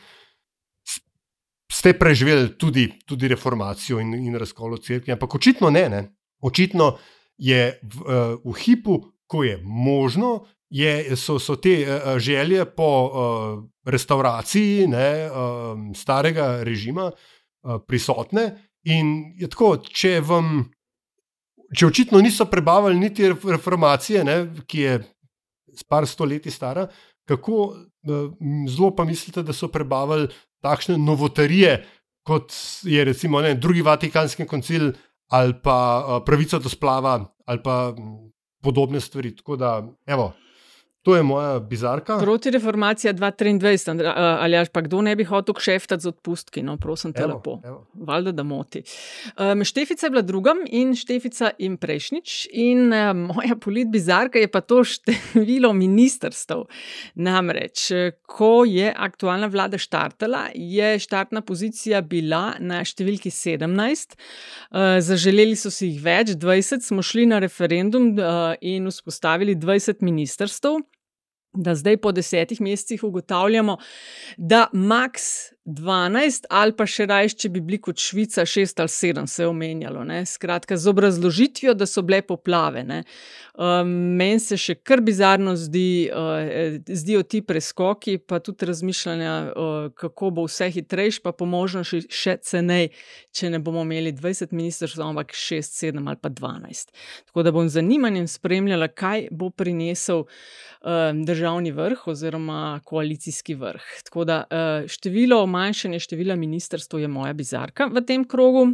D: Ste preživeli tudi, tudi reformacijo in, in razkolo crkve, ampak očitno ne, ne. Očitno je v, v hipu, ko je možno, je, so, so te uh, želje po uh, restauraciji ne, uh, starega režima uh, prisotne. In je tako, če vam če očitno niso prebavili niti reformacije, ne, ki je par stoletij stara, kako zelo pa mislite, da so prebavili takšne novotarije, kot je recimo ne, drugi Vatikanski koncil ali pa pravica do splava ali pa podobne stvari. Tako da, evo. To je moja bizarka.
B: Proti reformaciji 2023, ali až pa kdo ne bi hotel kšeftati z odpustki, no, prosim te evo, lepo. Valjda, da moti. Um, štefica je bila druga in Štefica in prejšnjič. In um, moja polit bizarka je pa to število ministrstv. Namreč, ko je aktualna vlada štartala, je štartna pozicija bila na številki 17. Uh, zaželeli so si jih več, 20, smo šli na referendum uh, in vzpostavili 20 ministrstv da zdaj po desetih mesecih ugotavljamo, da max 12 ali pa še raje, če bi bili kot Švica 6 ali 7, se je omenjalo. Ne? Skratka, z obrazložitvijo, da so bile poplave. Um, Meni se še kar bizarno zdi, uh, zdijo ti preskoki, pa tudi razmišljanja, uh, kako bo vse hitrejše, pa po možnosti še cenej, če ne bomo imeli 20 ministrstv, ampak 6, 7 ali pa 12. Tako da bom z zanimanjem spremljala, kaj bo prinesel uh, državni vrh oziroma koalicijski vrh. Tako da uh, število zmanjšanje števila ministrstv je moja bizarka v tem krogu.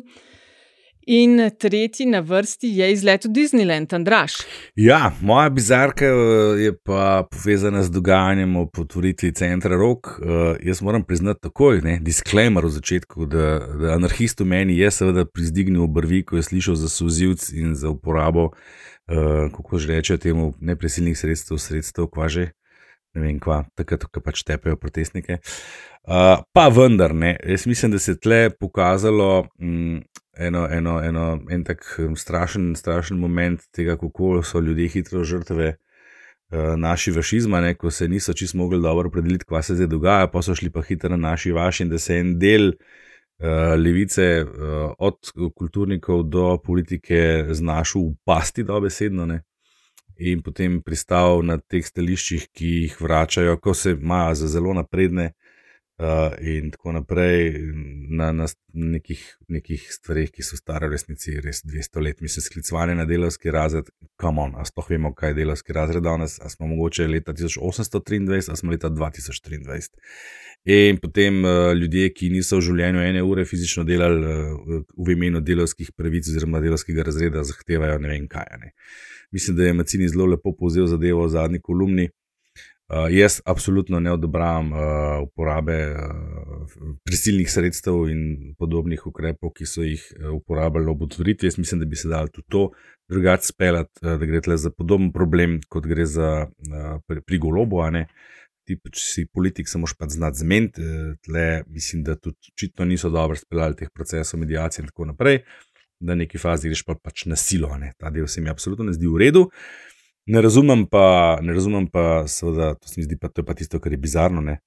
B: In tretji na vrsti je izlet v Disneyland, Andraš.
C: Ja, moja bizarka eh, je pa povezana z dogajanjem ob otvoritvi centra Rok. Uh, jaz moram priznati takoj, ne, disclaimer v začetku, da, da anarhist v meni je seveda prizdignil obrvi, ko je slišal za suzivc in za uporabo, uh, kako že reče, temu nepresilnih sredstev, sredstev, kvaže. Ne vem, kva, takrat, ko pač tepejo protestnike. Uh, pa vendar, ne. jaz mislim, da se je tle pokazalo mm, eno, eno, eno, en tak strašen, strašen moment tega, kako so ljudje hitro žrtve uh, naši fašizma, ne, ko se niso čisto mogli dobro opredeliti, kaj se zdaj dogaja, pa so šli pa hitro na naši vaši in da se en del. Uh, levice, uh, od kulturnikov do politike, znašel v pasti, dobesedno, ne? in potem pristal na teh stališčih, ki jih vračajo, ko se imajo za zelo napredne, uh, Uh, in tako naprej, na, na nekih, nekih stvarih, ki so stare resnici res 200 let, mi se sklicovali na delovski razred, kam on, a sploh vemo, kaj je delovski razred danes, a smo mogoče leta 1823, a smo leta 2023. In potem uh, ljudje, ki niso v življenju ene ure fizično delali uh, v imenu delovskih pravic oziroma delovskega razreda, zahtevajo ne vem kaj. Ne. Mislim, da je Macini zelo lepo povzel zadevo v zadnji kolumni. Uh, jaz absolutno ne odobravam uh, uporabe uh, prisilnih sredstev in podobnih ukrepov, ki so jih uporabljali ob otvoritvi. Jaz mislim, da bi se dalo tudi to drugače speljati, uh, da gre tle za podoben problem, kot gre za uh, pri, pri golobu. Ti, če si politik, se moraš pa znati zmeniti, tle mislim, da tudi očitno niso dobro speljali teh procesov, medijacije in tako naprej, da v neki fazi greš pa pač na silo. Ta del se mi absolutno ne zdi v redu. Uh, Ne razumem pa, ne razumem pa, seveda, to se mi zdi, pa to pa tisto, kar je bizarno. Ne?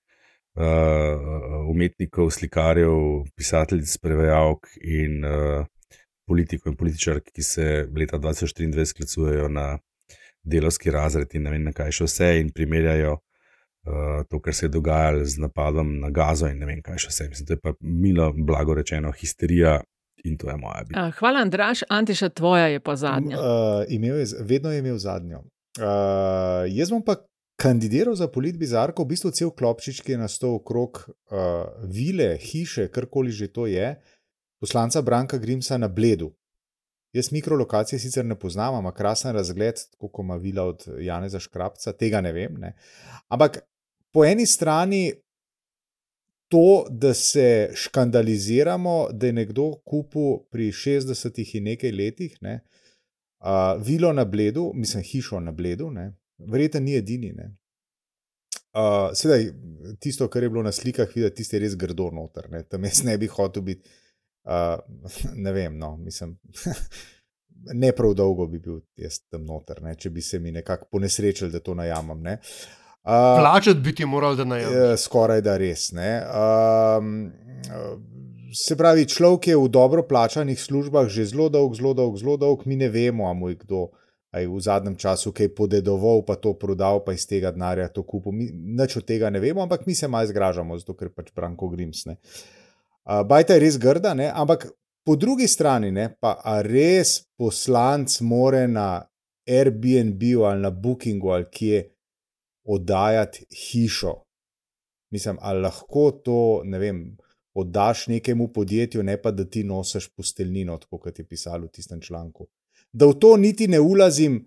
C: Uh, umetnikov, slikarjev, pisateljic, prevajalk in uh, politikov in političark, ki se leta 2023 sklicujejo na delovski razred in ne vem, kaj še vse, in primerjajo uh, to, kar se je dogajalo z napadom na Gazo in ne vem, kaj še vse. Mislim, to je pa milo, blago rečeno, histerija in to je moja
B: bitka. Hvala, Andraš. Antiša, tvoja je pa zadnja.
A: Uh, je, vedno je imel zadnjo. Uh, jaz bom pa kandidiral za polit bizarko, v bistvu cel klopčič, ki je nastal okrog uh, vile, hiše, karkoli že to je, poslanca Branka Grimsa na Bledu. Jaz mikrolokacije sicer ne poznam, ima krasen razgled, kot ima vila od Janeza Škrapca, tega ne vem. Ne. Ampak po eni strani to, da se škandaliziramo, da je nekdo kupil pri 60 in nekaj letih ne, uh, vilo na bledu, mislim, hišo na bledu, verjetno ni edini. Ne. Uh, sedaj, tisto, kar je bilo na slikah, videti, tiste je res grdo noter, ne. tam jaz ne bi hotel biti. Uh, [laughs] ne vem, no, mislim. [laughs] Ne prav dolgo bi bil jaz tam noter, ne, če bi se mi nekako ponesrečil, da to najamem. Uh,
D: Plačati bi ti moral, da naj.
A: Uh, skoraj da res. Uh, se pravi, človek je v dobro plačanih službah že zelo dolg, zelo dolg, zelo dolg, mi ne vemo, a mu je kdo aj v zadnjem času kaj podedoval, pa to prodal, pa iz tega denarja to kupil. Nič od tega ne vemo, ampak mi se malo zgražamo, zato ker pač Branko Grims. Uh, Bajta je res grda, ne? ampak po drugi strani ne, pa res poslanc more na Airbnb ali na Bookingu ali kje oddajati hišo. Mislim, ali lahko to, ne vem, oddaš nekemu podjetju, ne pa da ti nosiš posteljnino, kot je pisalo v tistem članku. Da v to niti ne ulazim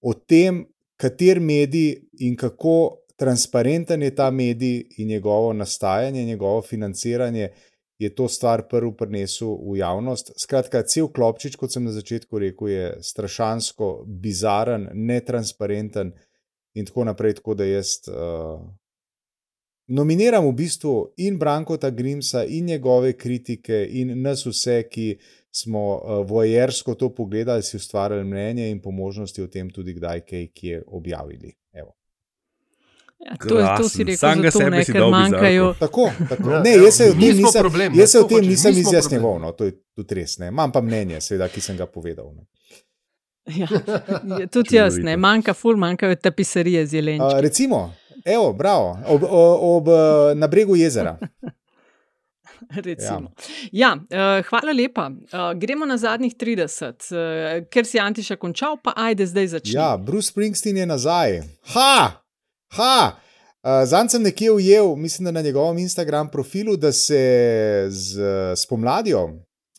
A: o tem, kater medij in kako transparenten je ta medij in njegovo nastajanje, njegovo financiranje. Je to stvar prvi prinesel v javnost. Skratka, cel klopčič, kot sem na začetku rekel, je strašansko, bizaren, netransparenten in tako naprej. Tako da jaz uh, nominiram v bistvu in Brankota Grimsa, in njegove kritike, in nas vse, ki smo uh, vojersko to pogledali, si ustvarjali mnenje in po možnosti o tem tudi kdaj kaj je objavili.
B: Ja, to, je, to si rekel, Sam ga sebi ne, ker manjkajo.
A: Tako, tako. Ja, ne, jaz se v tem nisem, problem, jaz se v tem nisem izjasnjeval, no, to je tudi res. Ne. Imam pa mnenje, seveda, ki sem ga povedal. Ne. [laughs]
B: Ja, [laughs] tudi jaz, ne, manjka, ful, manjkajo tapiserije z jelenčki.
A: Uh, recimo, evo, bravo, ob, ob, ob, na bregu jezera. [laughs]
B: Ja. Ja, uh, hvala lepa. Uh, gremo na zadnjih 30, uh, ker si Antiša končal, pa ajde zdaj začeti.
A: Ja, Bruce Springsteen je nazaj. Ha, ha. Zanj sem nekje ujel, mislim, da na njegovem Instagram profilu, da se z spomladjo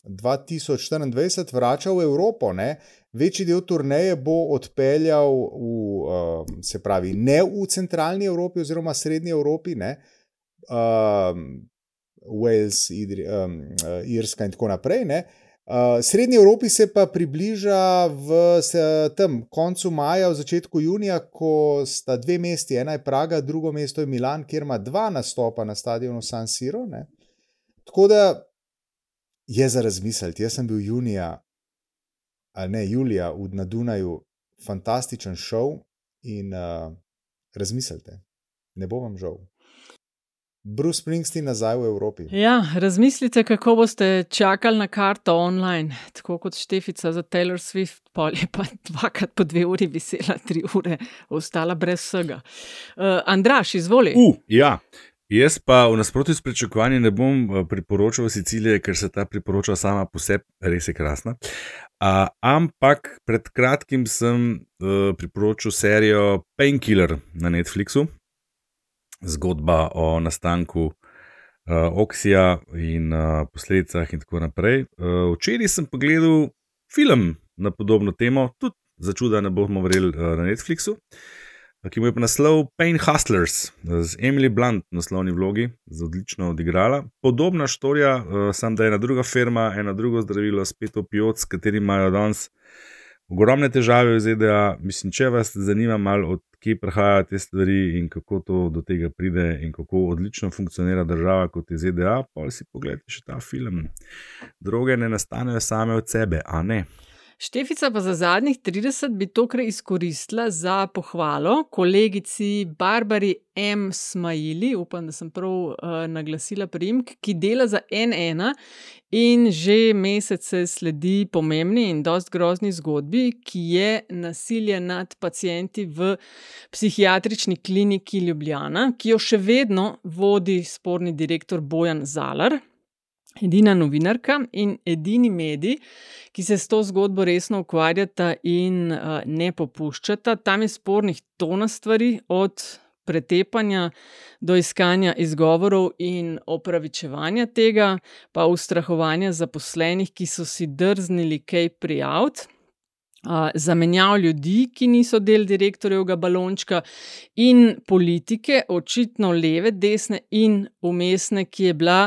A: 2024 vrača v Evropo. Ne? Večji del turneje bo odpeljal v, uh, se pravi, ne v centralni Evropi oziroma srednji Evropi, ne, um, Wales, Idri, um, Irska in tako naprej. Ne. Uh, srednji Evropi se pa približa v se, tem koncu maja, v začetku junija, ko sta dve mesti, ena je Praga, drugo mesto je Milan, kjer ima dva nastopa na stadionu San Siro. Ne. Tako da je za razmisliti. Jaz sem bil junija ne, Julija v Dunaju, fantastičen šov in uh, razmislite, ne bo vam žal. Bruce Springsteen nazaj v Evropi.
B: Ja, razmislite, kako boste čakali na karto online, tako kot Štefica za Taylor Swift, pol je pa [laughs] dvakrat po dve uri visela, tri ure, ostala brez vsega. Uh, Andraš, izvoli.
C: Uh, ja. Jaz pa v nasprotju s pričakovanji ne bom eh, priporočal Sicilije, ker se ta priporoča sama po sebi, res je krasna. Uh, ampak pred kratkim sem uh, priporočil serijo Painkiller na Netflixu, zgodba o nastanku uh, Oksija in uh, posledicah in tako naprej. Uh, včeraj sem pogledal film na podobno temo, tudi za čuda ne bomo verjeli uh, na Netflixu. Uh, ki mu je pa naslov Pain Hustlers z Emily Blunt, naslovni vlogi, z odlično odigrala. Podobna štorija, uh, samo da je ena druga firma, eno drugo zdravilo, spet opioid, s katerim imajo danes ogromne težave v ZDA. Mislim, če vas zanima, odkje prihajajo te stvari in kako to do tega pride in kako odlično funkcionira država kot je ZDA, pa si pogledajte še ta film. Droge ne nastanejo same od sebe, a ne.
B: Štefica pa za zadnjih 30 bi tokrat izkoristila za pohvalo kolegici Barbari M. Smajli, upam, da sem prav uh, naglasila primek, ki dela za NN in že mesece sledi pomembni in dost grozni zgodbi, ki je nasilje nad pacijenti v psihiatrični kliniki Ljubljana, ki jo še vedno vodi sporni direktor Bojan Zalar edina novinarka in edini medij, ki se s to zgodbo resno ukvarjata in uh, ne popuščata. Tam je spornih tona stvari, od pretepanja do iskanja izgovorov in opravičevanja tega, pa ustrahovanja zaposlenih, ki so si drznili kaj prijaviti. uh, zamenjav ljudi, ki niso del direktorjevega balončka, in politike, očitno leve, desne in umestne, ki je bila.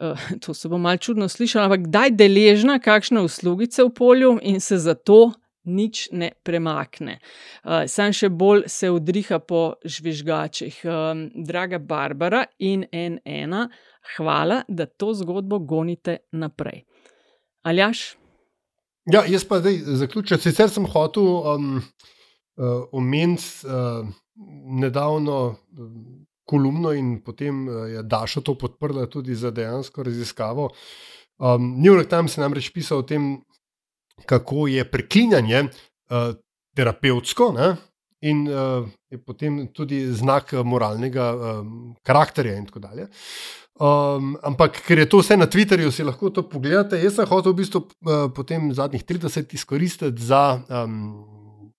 B: [laughs] To se bo malo čudno slišalo, ampak kdaj deležna kakšne uslugice v polju in se zato nič ne premakne. Uh, sam še bolj se udriha po žvižgačih. Um, draga Barbara in N1, hvala, da to zgodbo gonite naprej. Aljaš?
D: Ja, jaz pa zdaj zaključujem. Sicer sem hotel um, uh, omeniti uh, nedavno kolumno in potem uh, je Daša to podprla tudi za dejansko raziskavo. Um, New York Times je namreč pisal o tem, kako je preklinjanje uh, terapevtsko ne? in uh, je potem tudi znak moralnega um, karakterja in tako dalje. Um, ampak, ker je to vse na Twitterju, si lahko to pogledate. Jaz sem hotel v bistvu uh, potem zadnjih 30 izkoristiti za, um,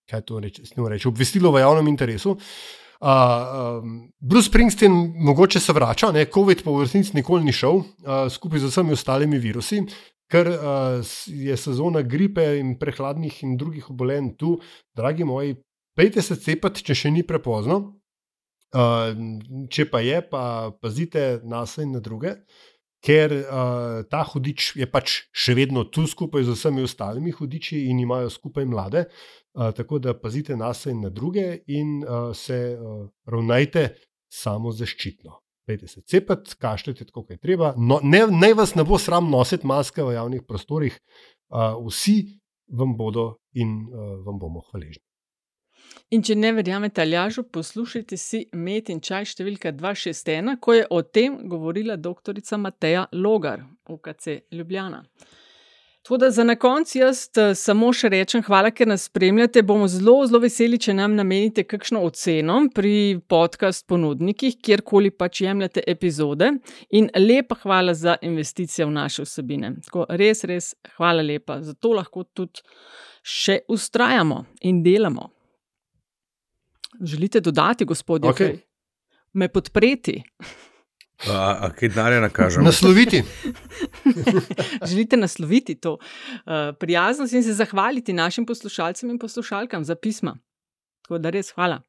D: kaj to reče, reči, obvestilo v javnem interesu. Uh, um, Bruce Springsteen mogoče se vrača, ne, COVID pa v resnici nikoli ni šel, uh, skupaj z vsemi ostalimi virusi, ker uh, je sezona gripe in prehladnih in drugih obolenj tu, dragi moji, pejte se cepati, če še ni prepozno. Uh, če pa je, pa pazite na sebe in na druge, ker uh, ta hudič je pač še vedno tu skupaj z vsemi ostalimi hudiči in imajo skupaj mlade. Uh, tako da pazite na sebe in na druge in uh, se uh, ravnajte samo zaščitno. Pejte se cepati, kašljite, kako je treba. No, ne, ne vas ne bo sram nositi maske v javnih prostorih, uh, vsi vam bodo in uh, vam bomo hvaležni.
B: In če ne verjamete, Aljažu, poslušajte si Met in čaj številka 261, ko je o tem govorila dr. Mateja Logar, UKC Ljubljana. Tako da za na konec jaz eh, samo še rečem, hvala, ker nas spremljate. Bomo zelo, zelo veseli, če nam namenite kakšno oceno pri podcast ponudnikih, kjerkoli pač jemljete epizode. In lepa hvala za investicije v naše vsebine. Tako res, res hvala lepa. Zato lahko tudi še ustrajamo in delamo. Želite dodati, gospodje,
D: okay.
B: me podpreti?
C: A, a kaj denarja nakažemo?
D: Nasloviti. [laughs]
B: Želite nasloviti to uh, prijaznost in se zahvaliti našim poslušalcem in poslušalkam za pisma. Tako da res hvala.